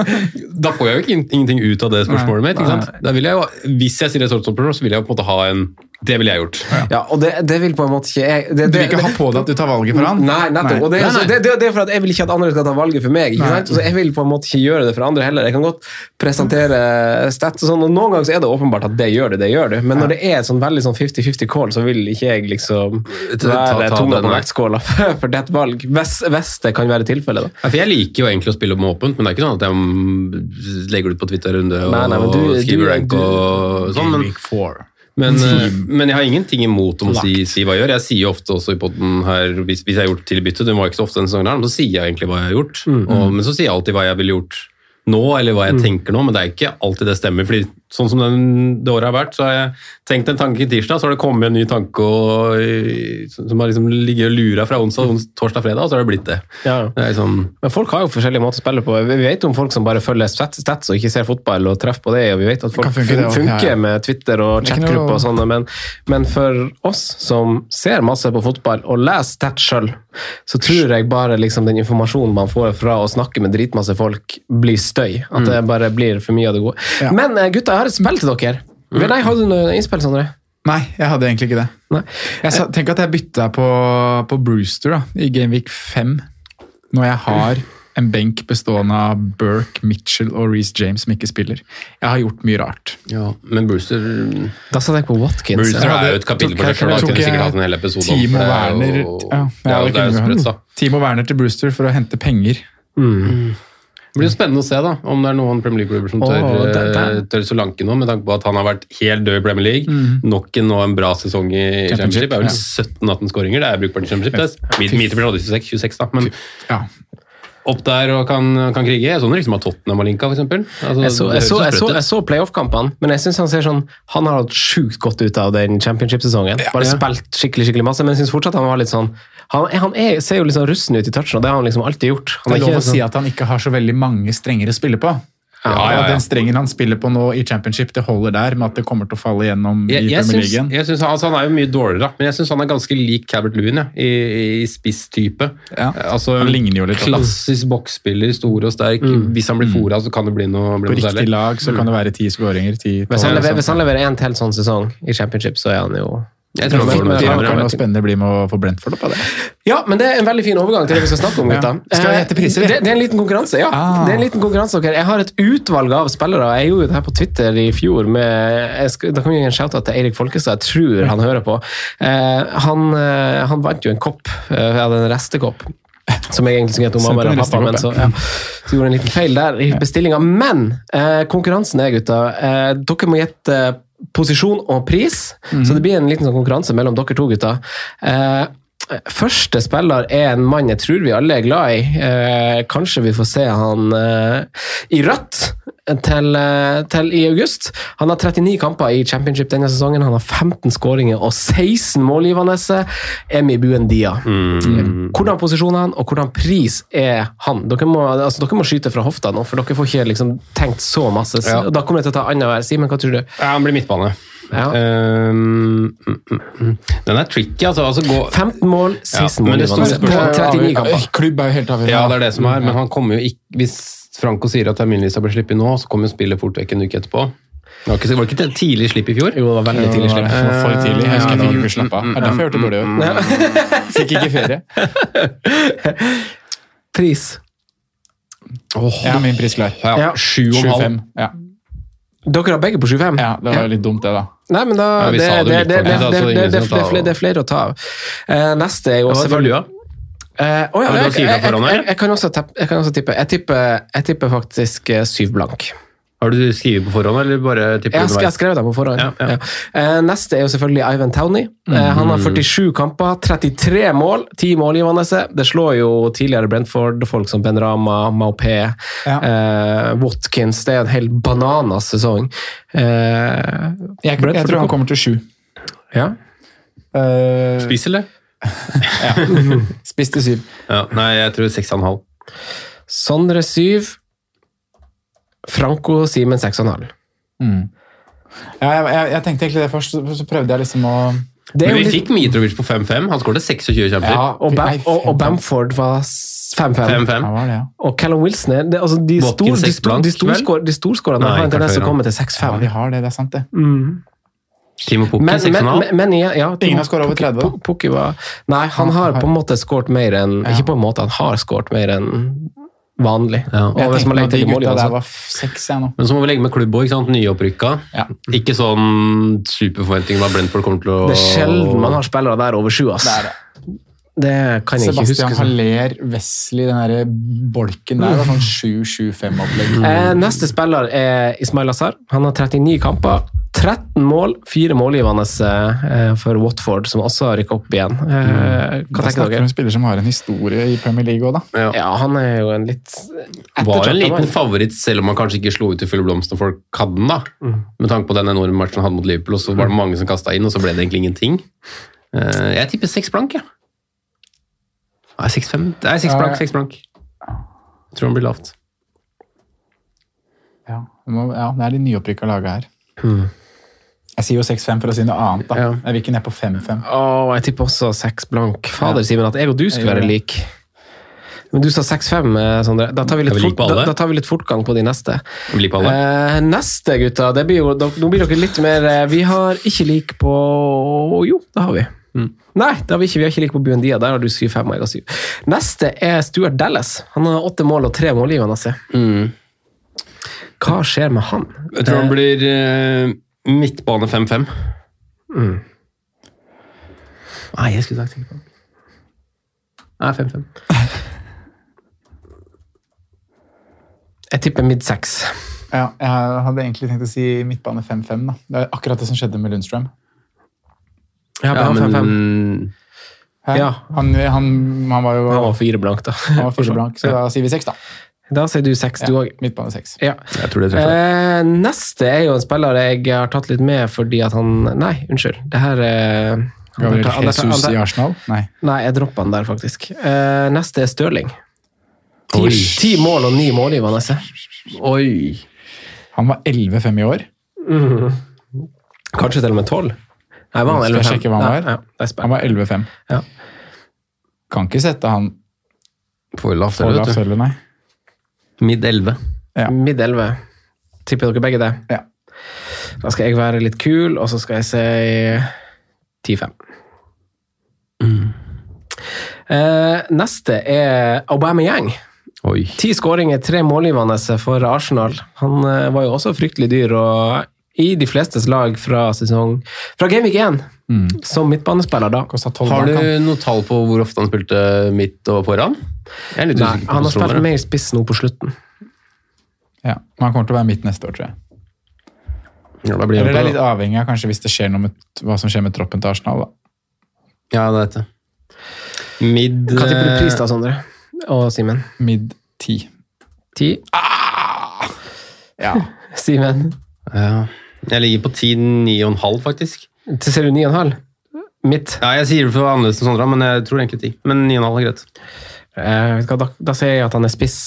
Da får jeg jo ikke ingenting ut av det spørsmålet mitt. Ikke sant? Da vil jeg jo, hvis jeg sier et sånt spørsmål, så vil jeg jo på en måte ha en Det ville jeg gjort. Ja, og det, det vil på en måte ikke jeg det, Du vil ikke ha på deg at du tar valget for han? Nei, nettopp. Og det, er Nei, altså, det, det, det er for at jeg vil ikke at andre skal ta valget for meg. ikke Nei. sant? Så jeg vil på en måte ikke gjøre det for andre heller. Jeg kan godt presentere stats og sånn, og noen ganger så er det åpenbart at det gjør det, det gjør du. Men når det er et sånn veldig sånn 50-50 call, så vil ikke jeg liksom være ta tunga på nei. vektskåla for det valg. Hvis, hvis det kan være tilfellet, da. Ja, for Jeg liker jo egentlig å spille med åpent, men det er ikke sånn at jeg legger det ut på Twitter-runde og Nei, nei, du- skriver rank og sånn. Men, Week four. Men, eh, men jeg har ingenting imot om å si, si hva jeg gjør. Jeg sier jo ofte også i podden her, hvis, hvis jeg har gjort tilbytte, det var ikke så ofte denne sesongen, men så sier jeg egentlig hva jeg har gjort. Og, men så sier jeg alltid hva jeg ville gjort nå, eller hva jeg tenker nå, men det er ikke alltid det stemmer. fordi sånn som den, det året har vært, så har jeg tenkt en tanke i tirsdag, så har det kommet en ny tanke og, som har liksom ligget og lura fra onsdag, onsdag, torsdag, fredag, og så har det blitt det. Ja. Det er liksom... Men folk har jo forskjellige måter å spille på. Vi vet om folk som bare følger stats, og ikke ser fotball og treffer på det, og vi vet at folk kan funke det fun funker ja, ja. med Twitter og er chatgrupper og sånne, men, men for oss som ser masse på fotball og leser stats sjøl, så tror jeg bare liksom den informasjonen man får fra å snakke med dritmasse folk, blir støy. At det bare blir for mye av det gode. Ja. Men eh, gutta, jeg har et spill til dere. Nei, Har du noe innspill, Sondre? Nei, jeg hadde egentlig ikke det. Nei. Jeg sa, tenk at jeg bytta på, på Brewster da, i Gameweek 5, når jeg har en benk bestående av Burke, Mitchell og Reece James som ikke spiller. Jeg har gjort mye rart. Ja, men Brewster Da satte jeg på Watkins. Brewster er jo et kapittel for seg sjøl. Kunne sikkert hatt en hel episode om. Timo er Werner og, ja, Det er det er jo sprøtt, da. Timo Werner til Brewster for å hente penger. Det blir jo spennende å se da, om det er noen Premier League-klubber som tør, oh, det- det- eh, tør Solanke nå, med tanke på at han har vært helt død i Premier League. Nok en en bra sesong i Championship. Det er vel 17-18 skåringer, det er brukbart i Championship. Det er midt midt i hadde 26, 26 da, men Ja. opp der og kan, kan krige. Jeg så noe liksom at Tottenham og linka, for eksempel. Altså, Jeg så, det jeg så, jeg så, jeg så playoff-kampene, men jeg syns han ser sånn Han har hatt sjukt godt ut av den championship-sesongen. Bare ja. spilt skikkelig skikkelig masse, men jeg syns fortsatt han var litt sånn Han, han er, ser jo sånn russen ut i touchen, og det har han liksom alltid gjort. Han Det er lov å sånn- si at han ikke har så veldig mange strenger å spille på. Ja, ja, ja. Den strengen han spiller på nå i championship, det holder der, med at det kommer til å falle gjennom Jeg, i Premier League. altså, han er jo mye dårligere, men jeg syns han er ganske lik Cabert Lewin ja, i, i spisstype. Ja, Altså, han ligner jo litt. Klassisk boksspiller, stor og sterk. Hvis han blir fora, så kan det bli noe, bli På noe riktig særlig. lag så kan det være ti skåringer. ti Hvis han, leverer, sånn. en til sånn sesong i championship, så er han jo Jeg tror det, det, Det kan noe spennende bli med å få Brentford opp av det. Ja, men det er en veldig fin overgang til det vi skal snakke om, Ja. gutta. Skal vi Eh, gjette priser. Det, det er en liten konkurranse, ja. Ah. Det er en liten konkurranse, okay. Jeg har et utvalg av spillere. Jeg gjorde det her på Twitter i fjor. Med, skal, da kan vi gi en shout-out til Eirik Folkestad. Jeg tror han hører på. Eh, han, eh, han vant jo en kopp. Eh, jeg hadde en restekopp. Som jeg egentlig skulle hete mamma eller pappa, men så, ja, så gjorde jeg en liten feil der i bestillinga. Men eh, konkurransen er, gutta eh, Dere må gjette posisjon og pris, så det blir en liten sånn konkurranse mellom dere to gutta. Eh, Første spiller er en mann jeg tror vi alle er glad i. Eh, kanskje vi får se han eh, i rødt til, eh, til i august. Han har 39 kamper i championship denne sesongen. Han har 15 skåringer og 16 målgivende. Emi Buendia. Hvordan posisjon er han, og hvordan pris er han? Dere må, altså, dere må skyte fra hofta nå, for dere får ikke liksom, tenkt så masse. Ja. Da kommer jeg til å ta annenhver. Simen, hva tror du? Ja, han blir midtbane. Ja. Um. Den er tricky, altså. altså gå, 15 mål, 16 Ja, men det målgivende. store På 39 kamper. Klubb er jo helt avhengig ja, det er det som er, men han kommer jo ikke Hvis Franco sier at terminlista blir sluppet nå, så kommer jo spillet fort vekk en uke etterpå. Det var ikke, var det ikke et tidlig slipp i fjor? Jo, det var veldig tidlig slipp. Det var for tidlig. Jeg husker jeg Ja, fikk ikke slappe av. Det er derfor jeg hørte dårlig ut. [laughs] Fikk ikke ferie. Pris. Jeg har min pris klar. Ja, Ja. Sju og en halv. 25. Ja. Dere har begge på 25? ja, det var jo litt dumt, det, da. Nei, men da Ja, det, er flere å ta av. Uh, Neste er jo det selvfølgelig du, Uh, oh, ja, jeg, jeg, jeg, jeg, kan også tippe. Jeg tipper, tipper faktisk eh, syv blank. Har du skrevet på forhånd, eller bare tipper Jeg jeg har skrevet det på forhånd. Ja, ja. Ja. Eh, Neste er jo selvfølgelig Ivan Towney. Mm. Han har 47 kamper, 33 mål, 10 målgivende. Det slår jo tidligere Brentford-folk som Ben Rama, Maupé, Ja. eh, Watkins. Det er en helt bananas sesong. Eh, Jeg, jeg tror han kommer til sju. Ja. Uh, Spis, eller? [laughs] [laughs] Spiss til syv. Ja, nei, jeg tror seks og en halv. Sondre 7. Franco Simen 6,5. Ja, jeg, jeg, jeg tenkte egentlig det først, så, prøvde jeg liksom å Det Men vi litt- fikk Mitrovic på 5-5. Han skåret 26 kjemper. Ja. og, Bam, og, og Bamford var s- 5-5. 5-5. Hva var det, ja? Og Callum Wilson er det, altså de, stor, de, stor, de, stor, de storskårerne har en tendens til å komme til Ja, 6-5. de har det, det er sant, det. Timo Pukki Men, men, 6,5. men, men ja, ja, Ingen har skåret over 30 da? Pukki var Nei, han har på en måte skåret mer enn Ja. Ikke på en måte, han har skåret mer enn vanlig. Ja. Og Jeg hvis man legger de til mål gutta der altså. var seks, jeg nå. Men så må vi legge med klubb òg, nyopprykka. Ja. Ikke sånn superforventning hva Brentford kommer til å Det er sjelden man har spillere der over sju, ass. Det er det. Det kan jeg ikke Sebastian huske. Sebastian Haller, Wesley, den der bolken der var sånn 7-7-5-opplegg. Eh, neste spiller er Ismail Azar. Han har 39 kamper, 13 mål, 4 målgivende eh, for Watford, som også har rykket opp igjen. Eh, hva Da tenker snakker vi dere? om en spiller som har en historie i Premier League òg, da. ja. Ja, han er jo en litt Var en liten favoritt, selv om han kanskje ikke slo ut i full blomst når folk hadde den. da. Med tanke på den enorme matchen han hadde mot Liverpool, og så var det mange som kasta inn, og så ble det egentlig ingenting. Eh, jeg tipper seks blank, jeg. Seks. Nei, seks blank, ja. seks blank. Jeg tror han blir lavt. Ja, det må, ja, det er de nyopprykka laga her. Jeg sier jo 6-5 for å si noe annet. da. Ja. Jeg vil ikke ned på 5-5. Åh, jeg tipper også 6 blank. Fader, Ja. Simen, at jeg og du skulle være like. Men du sa 6-5, eh, Sondre. Da tar, vi litt vi like fort, da, da tar vi litt fortgang på de neste. Vi blir på alle. Eh, neste, gutta. Det blir jo, da, nå blir dere litt mer eh, Vi har ikke lik på Jo, det har vi. Mm. Nei, det har vi ikke. Vi har ikke lik på Buendia. Der har du 7-5 og jeg har 7. Neste er Stuart Dallas. Han har åtte mål og tre målgivende. Mm. Hva skjer med han? Jeg tror han blir eh, midtbane 5-5. Nei, jeg skulle sagt sikker på Nei, 5-5. Jeg tipper mid 6. Ja, jeg hadde egentlig tenkt å si midtbane 5-5. da. Det er akkurat det som skjedde med Lundstrøm. Ja, Ja, men? Ja. Han, han, han var jo Han var fire blank, da. han var fire blank, så [laughs] da sier vi 6, da. Da sier du seks, du òg. Midtbane 6. Ja. jeg tror det treffer. Eh, neste er jo en spiller jeg har tatt litt med fordi at han Nei, unnskyld. Det her eh, Gabriel Jesus i Arsenal? Nei. Nei, jeg droppa han der, faktisk. Eh, neste er Stirling. Ti, ti mål og ni målgivende. Oi! Han var 11-5 i år. Kanskje til og med tolv? Nei, var han Skal jeg 11-5? sjekke hva han Nei, var? Ja, Han var 11-5. Ja. Kan ikke sette han på eller, heller, nei. Mid 11. Ja. Midd 11. Tipper dere begge det? Ja. Da skal jeg være litt kul, og så skal jeg si 10-5. Eh, neste er Aubameyang. Oi. Ti skåringer, tre målgivende for Arsenal. Han eh, var jo også fryktelig dyr, og i de flestes lag fra sesong Fra Gamevik 1, som midtbanespiller, da. Har du noe tall på hvor ofte han spilte midt og foran? Jeg er litt Nei, på han har spilt mer spiss nå på slutten. Ja. Men han kommer til å være midt neste år, tror jeg. Ja, da blir Eller det er litt avhengig av kanskje hvis det skjer noe med hva som skjer med troppen til Arsenal. da. Ja, det vet jeg. Mid Hva tipper du eh, pris da, Sondre? Og Simen? Mid 10. Ti? Ja. [laughs] Simen? Ja. Jeg ligger på 10-9,5 faktisk. Til ser du 9,5? Mitt. Ja, jeg sier det for annerledes enn Sondre, men jeg tror egentlig 10. Men 9,5 er greit. Eh, hva, da, da sier jeg at han er spiss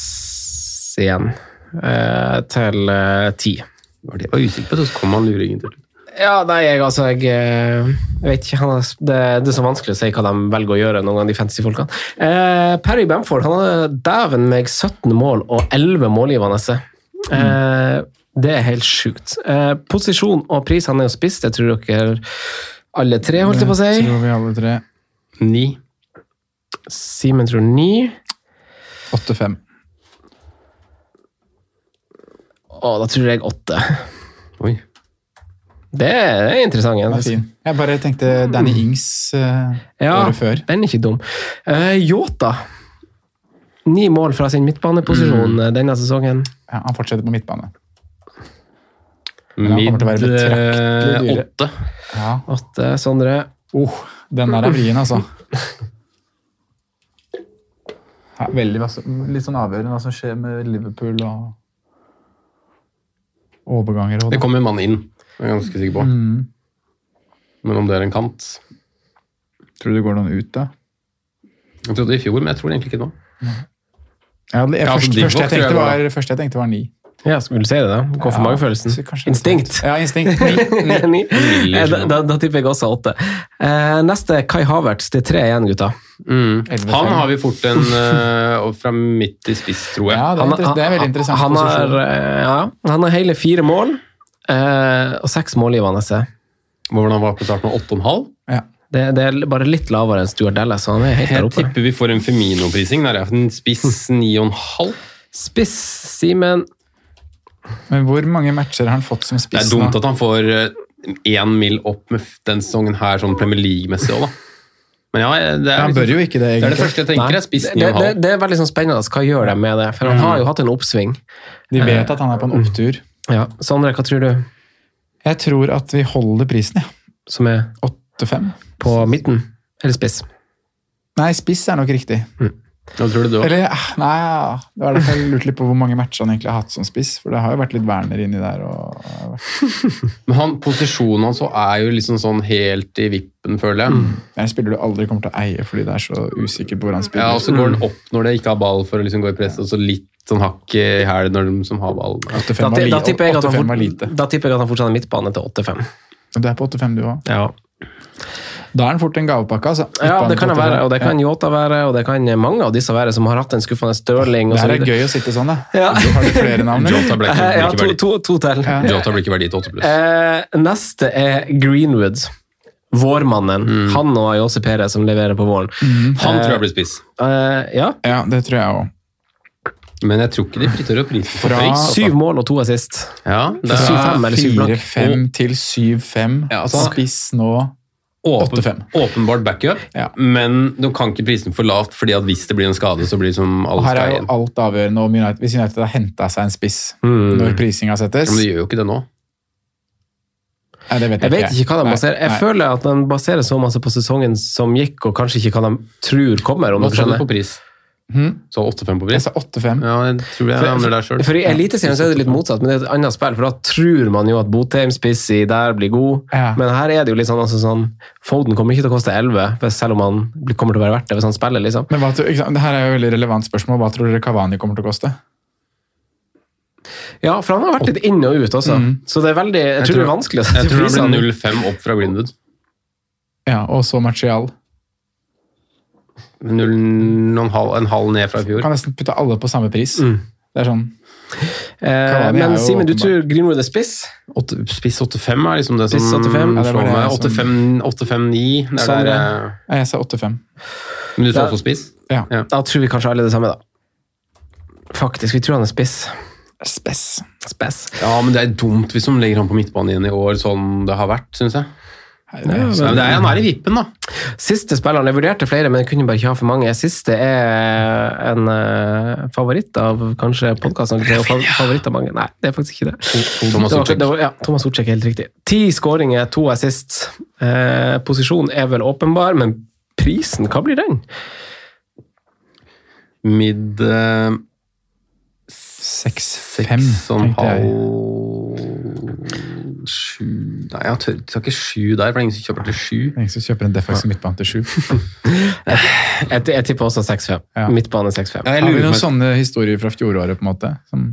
igjen. uh, til uh, 10. Var det- var usikker på det, så kom han luringen til. Ja, nei, jeg, altså, jeg, eh, vet ikke. Han har, det, det er så vanskelig å si hva de velger å gjøre, noen gang, de fancy folkene. Eh, Perry Bamford han hadde dæven meg 17 mål og 11 målgivende. Eh, det er helt sjukt. Eh, posisjon og pris, han er jo spiss, det tror dere alle tre, holdt jeg på å si. Tror vi alle tre. Ni. Simen tror ni. Åtte-fem. Å, da tror jeg åtte. Oi. Det er interessant. Den er fin. Jeg bare tenkte Danny Ings uh, Ja, året før. den er ikke dum. Uh, Yota. Ni mål fra sin midtbaneposisjon mm. denne sesongen. Ja, han fortsetter på midtbane. Men han Mid kommer til å være betraktelig 8. Ja. Åtte, Sondre. Oh, den der er vrien, altså. Ja, veldig, litt sånn avgjørende hva som skjer med Liverpool og overganger. Og Det kommer en mann inn, jeg er ganske sikker på. Mm. Men om det er en kant Tror du det går noen ut, da? Jeg trodde i fjor, men jeg tror egentlig ikke nå. Ja, det, Ja, altså, første, første, jeg tenkte var- var, første jeg tenkte var ni. Ja, skulle du si det, da? Gå for Ja, magefølelsen. Instinkt. Ja, instinkt. [laughs] Ni. Ni. Eh, da, da, da tipper jeg også åtte. Eh, neste, Kai Havertz. Det er tre igjen, gutta. Mm. Han har vi fort en uh, fra midt til spiss, tror jeg. Ja, det er, Han- det er veldig interessant Han har, posisjon. eh, ja, han har hele fire mål, eh, og seks målgivende. Hvordan han var på starten åtte og en halv? Ja. Det, det er bare litt lavere enn Stuart Dallas, så han er helt der Jeg oppe. tipper vi får en Femino-prising. Der og en spiss 9,5. Spiss, Simen. Men hvor mange matcher har han fått som Det er dumt nå? at han får én mil opp med den sesongen her, sånn Premier League-messig òg, da. Men ja, det er, Han liksom- bør jo ikke det, egentlig. det er det første jeg tenker. er spiss det, det, 9,5. det er veldig sånn spennende. Hva gjør de med det? For han har jo hatt en oppsving. De vet at han er på en opptur. Ja. Sondre, hva tror du? Jeg tror at vi holder prisen, ja. Som er 8-5. på midten? Eller spiss? Nei, spiss er nok riktig. Hva tror du du? Eller, ah, nei, ja. Det var derfor jeg lurte litt på hvor mange matcher han egentlig har hatt som spiss. For det har jo vært litt Werner inni der. Og, [laughs] Men han, posisjonen hans er jo liksom sånn helt i vippen, føler jeg. det er en spiller du aldri kommer til å eie fordi det er så usikker på hvor han spiller. Ja, og så går han opp når det ikke har ball for å liksom gå i press, og så litt sånn hakk i hæl når de som har ball. 8-5 Da, var, da, tipper jeg at han 8-5 var fort, lite. da tipper jeg at han fortsatt er midtbane til 8-5. Du er på 8-5 du òg. Ja. Da er den fort en gavepakke, altså. ja, det kan være, og det kan Yota være, og det kan mange av disse være som har hatt en skuffende Stirling. Det er videre. gøy å sitte sånn, da. Ja. Har du flere navn? Jota ble ikke, Eh, [laughs] Ja, ikke to, verdi. to, to til. Ja. Jota blir ikke verdi til 8 pluss. Eh, neste er Greenwood. Vårmannen. Mm. Han og Ayose Perez som leverer på våren. Han tror jeg blir spiss. Eh, ja. Ja, det tror jeg òg. Men jeg tror ikke de flytter opp prisen Fra-. Syv mål og to assist. Ja, det er, 7-5 eller 7 blank. 4-5 til 7-5. Ja, altså- Spiss nå åpen, åpenbart backup, Ja. men du kan ikke prisen for lavt, fordi at hvis det blir en skade, så blir det som alle her er jo alt avgjørende om United, hvis United har henta seg en spiss Mm. når prisinga settes. Men de gjør jo ikke det nå. Nei, det vet Jeg jeg, vet ikke hva de baserer. Jeg nei. føler at de baserer så masse på sesongen som gikk, og kanskje ikke hva de tror kommer. om Hva sa du skjønner. på pris? Mhm. Så 8-5 på Jeg sa 8-5. Ja, jeg tror jeg havner der sjøl. For I Eliteserien så er det litt motsatt, men det er et annet spill. For da tror man jo at Botheim spissi der blir god, Ja. men her er det jo litt sånn, altså sånn Foden kommer ikke til å koste 11, selv om han kommer til å være verdt det hvis han spiller, liksom. Men hva, det her er jo et veldig relevant spørsmål. Hva tror dere Kavani kommer til å koste? Ja, for han har vært litt inn og ut også, Mm. så det er veldig Jeg, tror det er vanskelig å Jeg tror det blir 0-5 opp fra Greenwood. Ja, Og så Martial. 0, en, halv, en halv ned fra i fjor. Kan nesten putte alle på samme pris. Mm. Det er sånn Eh, er men Simen, du tror Greenwood er spiss? 8, Spiss 85 er liksom det som Spiss 85, ja, slår meg. som- 85 85-9. Er Sånn, der, ja. eh, Jeg sa 8-5. Men du tror også spiss? Ja. Ja. Da tror vi kanskje alle det samme, da. Faktisk, vi tror han er spiss. Spess. Spess. Ja, men det er dumt hvis de legger han på midtbanen igjen i år, sånn det har vært, syns jeg. Nei, det er- Ja, men det er, han er i vippen, da. Siste spilleren, jeg vurderte flere, men jeg kunne bare ikke ha for mange. Siste er en uh, favoritt av kanskje podkasten. Favoritt av mange. Nei, det er faktisk ikke det. Thomas Det var- det var- Ja, Thomas Ortsjek er helt riktig. Ti skåringer, to assist. Eh, posisjonen er vel åpenbar, men prisen, hva blir den? Mid eh, 6-5, seks og en tenkte jeg. Sju Nei, jeg tør, tar ikke sju der, for det er ingen som kjøper til sju. Ingen som kjøper en defensiv midtbane til 7. [laughs] Jeg, jeg tipper også 6-5. Ja. Midtbane 6-5. Ja, Har vi noen sånne historier fra fjoråret, på en måte? Som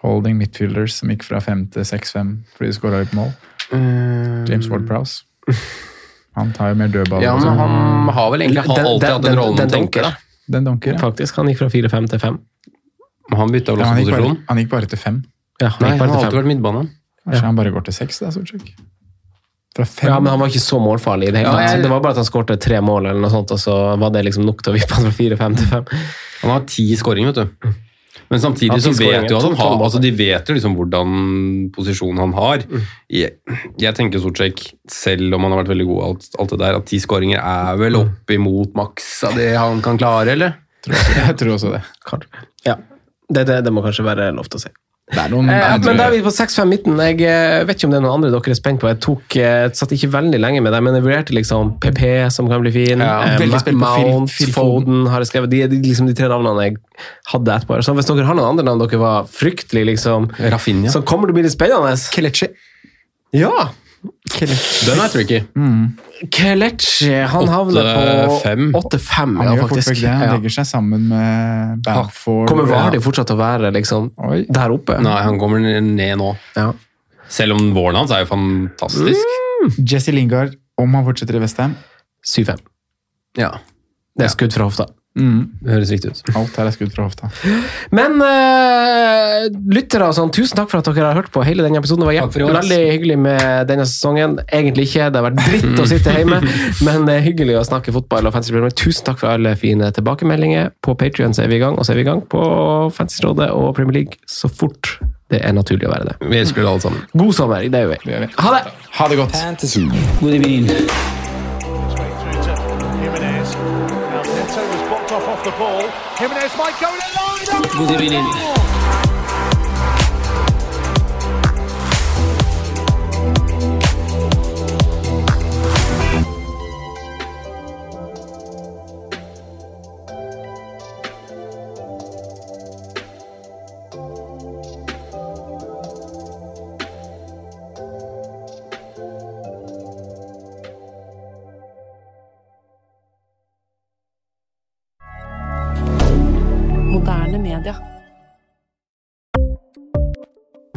holding midfielders som gikk fra 5 til 6-5 fordi de skåra litt mål? James Ward-Prowse. Han tar jo mer dødball. Ja, men han har vel egentlig Den- alltid den- hatt den rollen den tenker, dunker. da. Den dunker, ja. Faktisk. Han gikk fra 4-5 til 5. Han bytta vel ja også posisjon. han gikk bare til 5. Ja, Nei, han gikk han har alltid vært midtbane. Kanskje han bare går til seks, da, Solskjær? Fra 5? Ja, men han var ikke så målfarlig i det hele Ja, tatt. jeg- Det var bare at han skårte tre mål, eller noe sånt, og så var det liksom nok til å vippe han fra 4-5 til fem. Han har ti skåringer, vet du. Men samtidig Ja, så vet jo at han har, altså de vet jo liksom hvordan posisjonen han har. Jeg, jeg tenker Sortsjek, selv om han har vært veldig god, alt, alt det der, at ti skåringer er vel opp imot maks av det han kan klare, eller? Jeg tror også det. Kanskje. Ja. Det, det, det må kanskje være lov til å si. Noen Eh, men da er vi på 6-5 midten. Jeg eh, vet ikke om det er noen andre dere er spent på. Jeg tok, jeg satt ikke veldig lenge med dem, men jeg vurderte liksom PP, som kan bli fin. Ja, eh, Mount, Foden har jeg skrevet. De er liksom de tre navnene jeg hadde etterpå. Så hvis dere har noen andre navn dere var fryktelig liksom Raffinia. Så kommer det å bli litt spennende. Kelechi. Ja! Den er tricky. Kelechi, han havner på 8-5. 8-5, Han ja, gjør faktisk. det. Han legger seg sammen med Bamford. Kommer Vardi fortsatt til å være liksom der oppe? Nei, han kommer ned nå. Ja. Selv om våren hans er jo fantastisk. Jesse Lingard, om han fortsetter i Vestheim 7-5. Ja, Det er skudd fra hofta. Mm. det høres riktig ut. Alt her er skudd fra hofta. Men uh, lyttere og sånn, tusen takk for at dere har hørt på hele denne episoden. Det var veldig hyggelig med denne sesongen. Egentlig ikke, det har vært dritt å sitte hjemme, [laughs] men det er hyggelig å snakke fotball og Fantasy Premier. Tusen takk for alle fine tilbakemeldinger. På Patrion er vi i gang, og så er vi i gang på Fantasyrådet og Premier League så fort det er naturlig å være det. Vi elsker det alle sammen. God sommer, det gjør vi. Ha det! Ha det godt. Evening. Ball. Jimenez might go in. Good evening.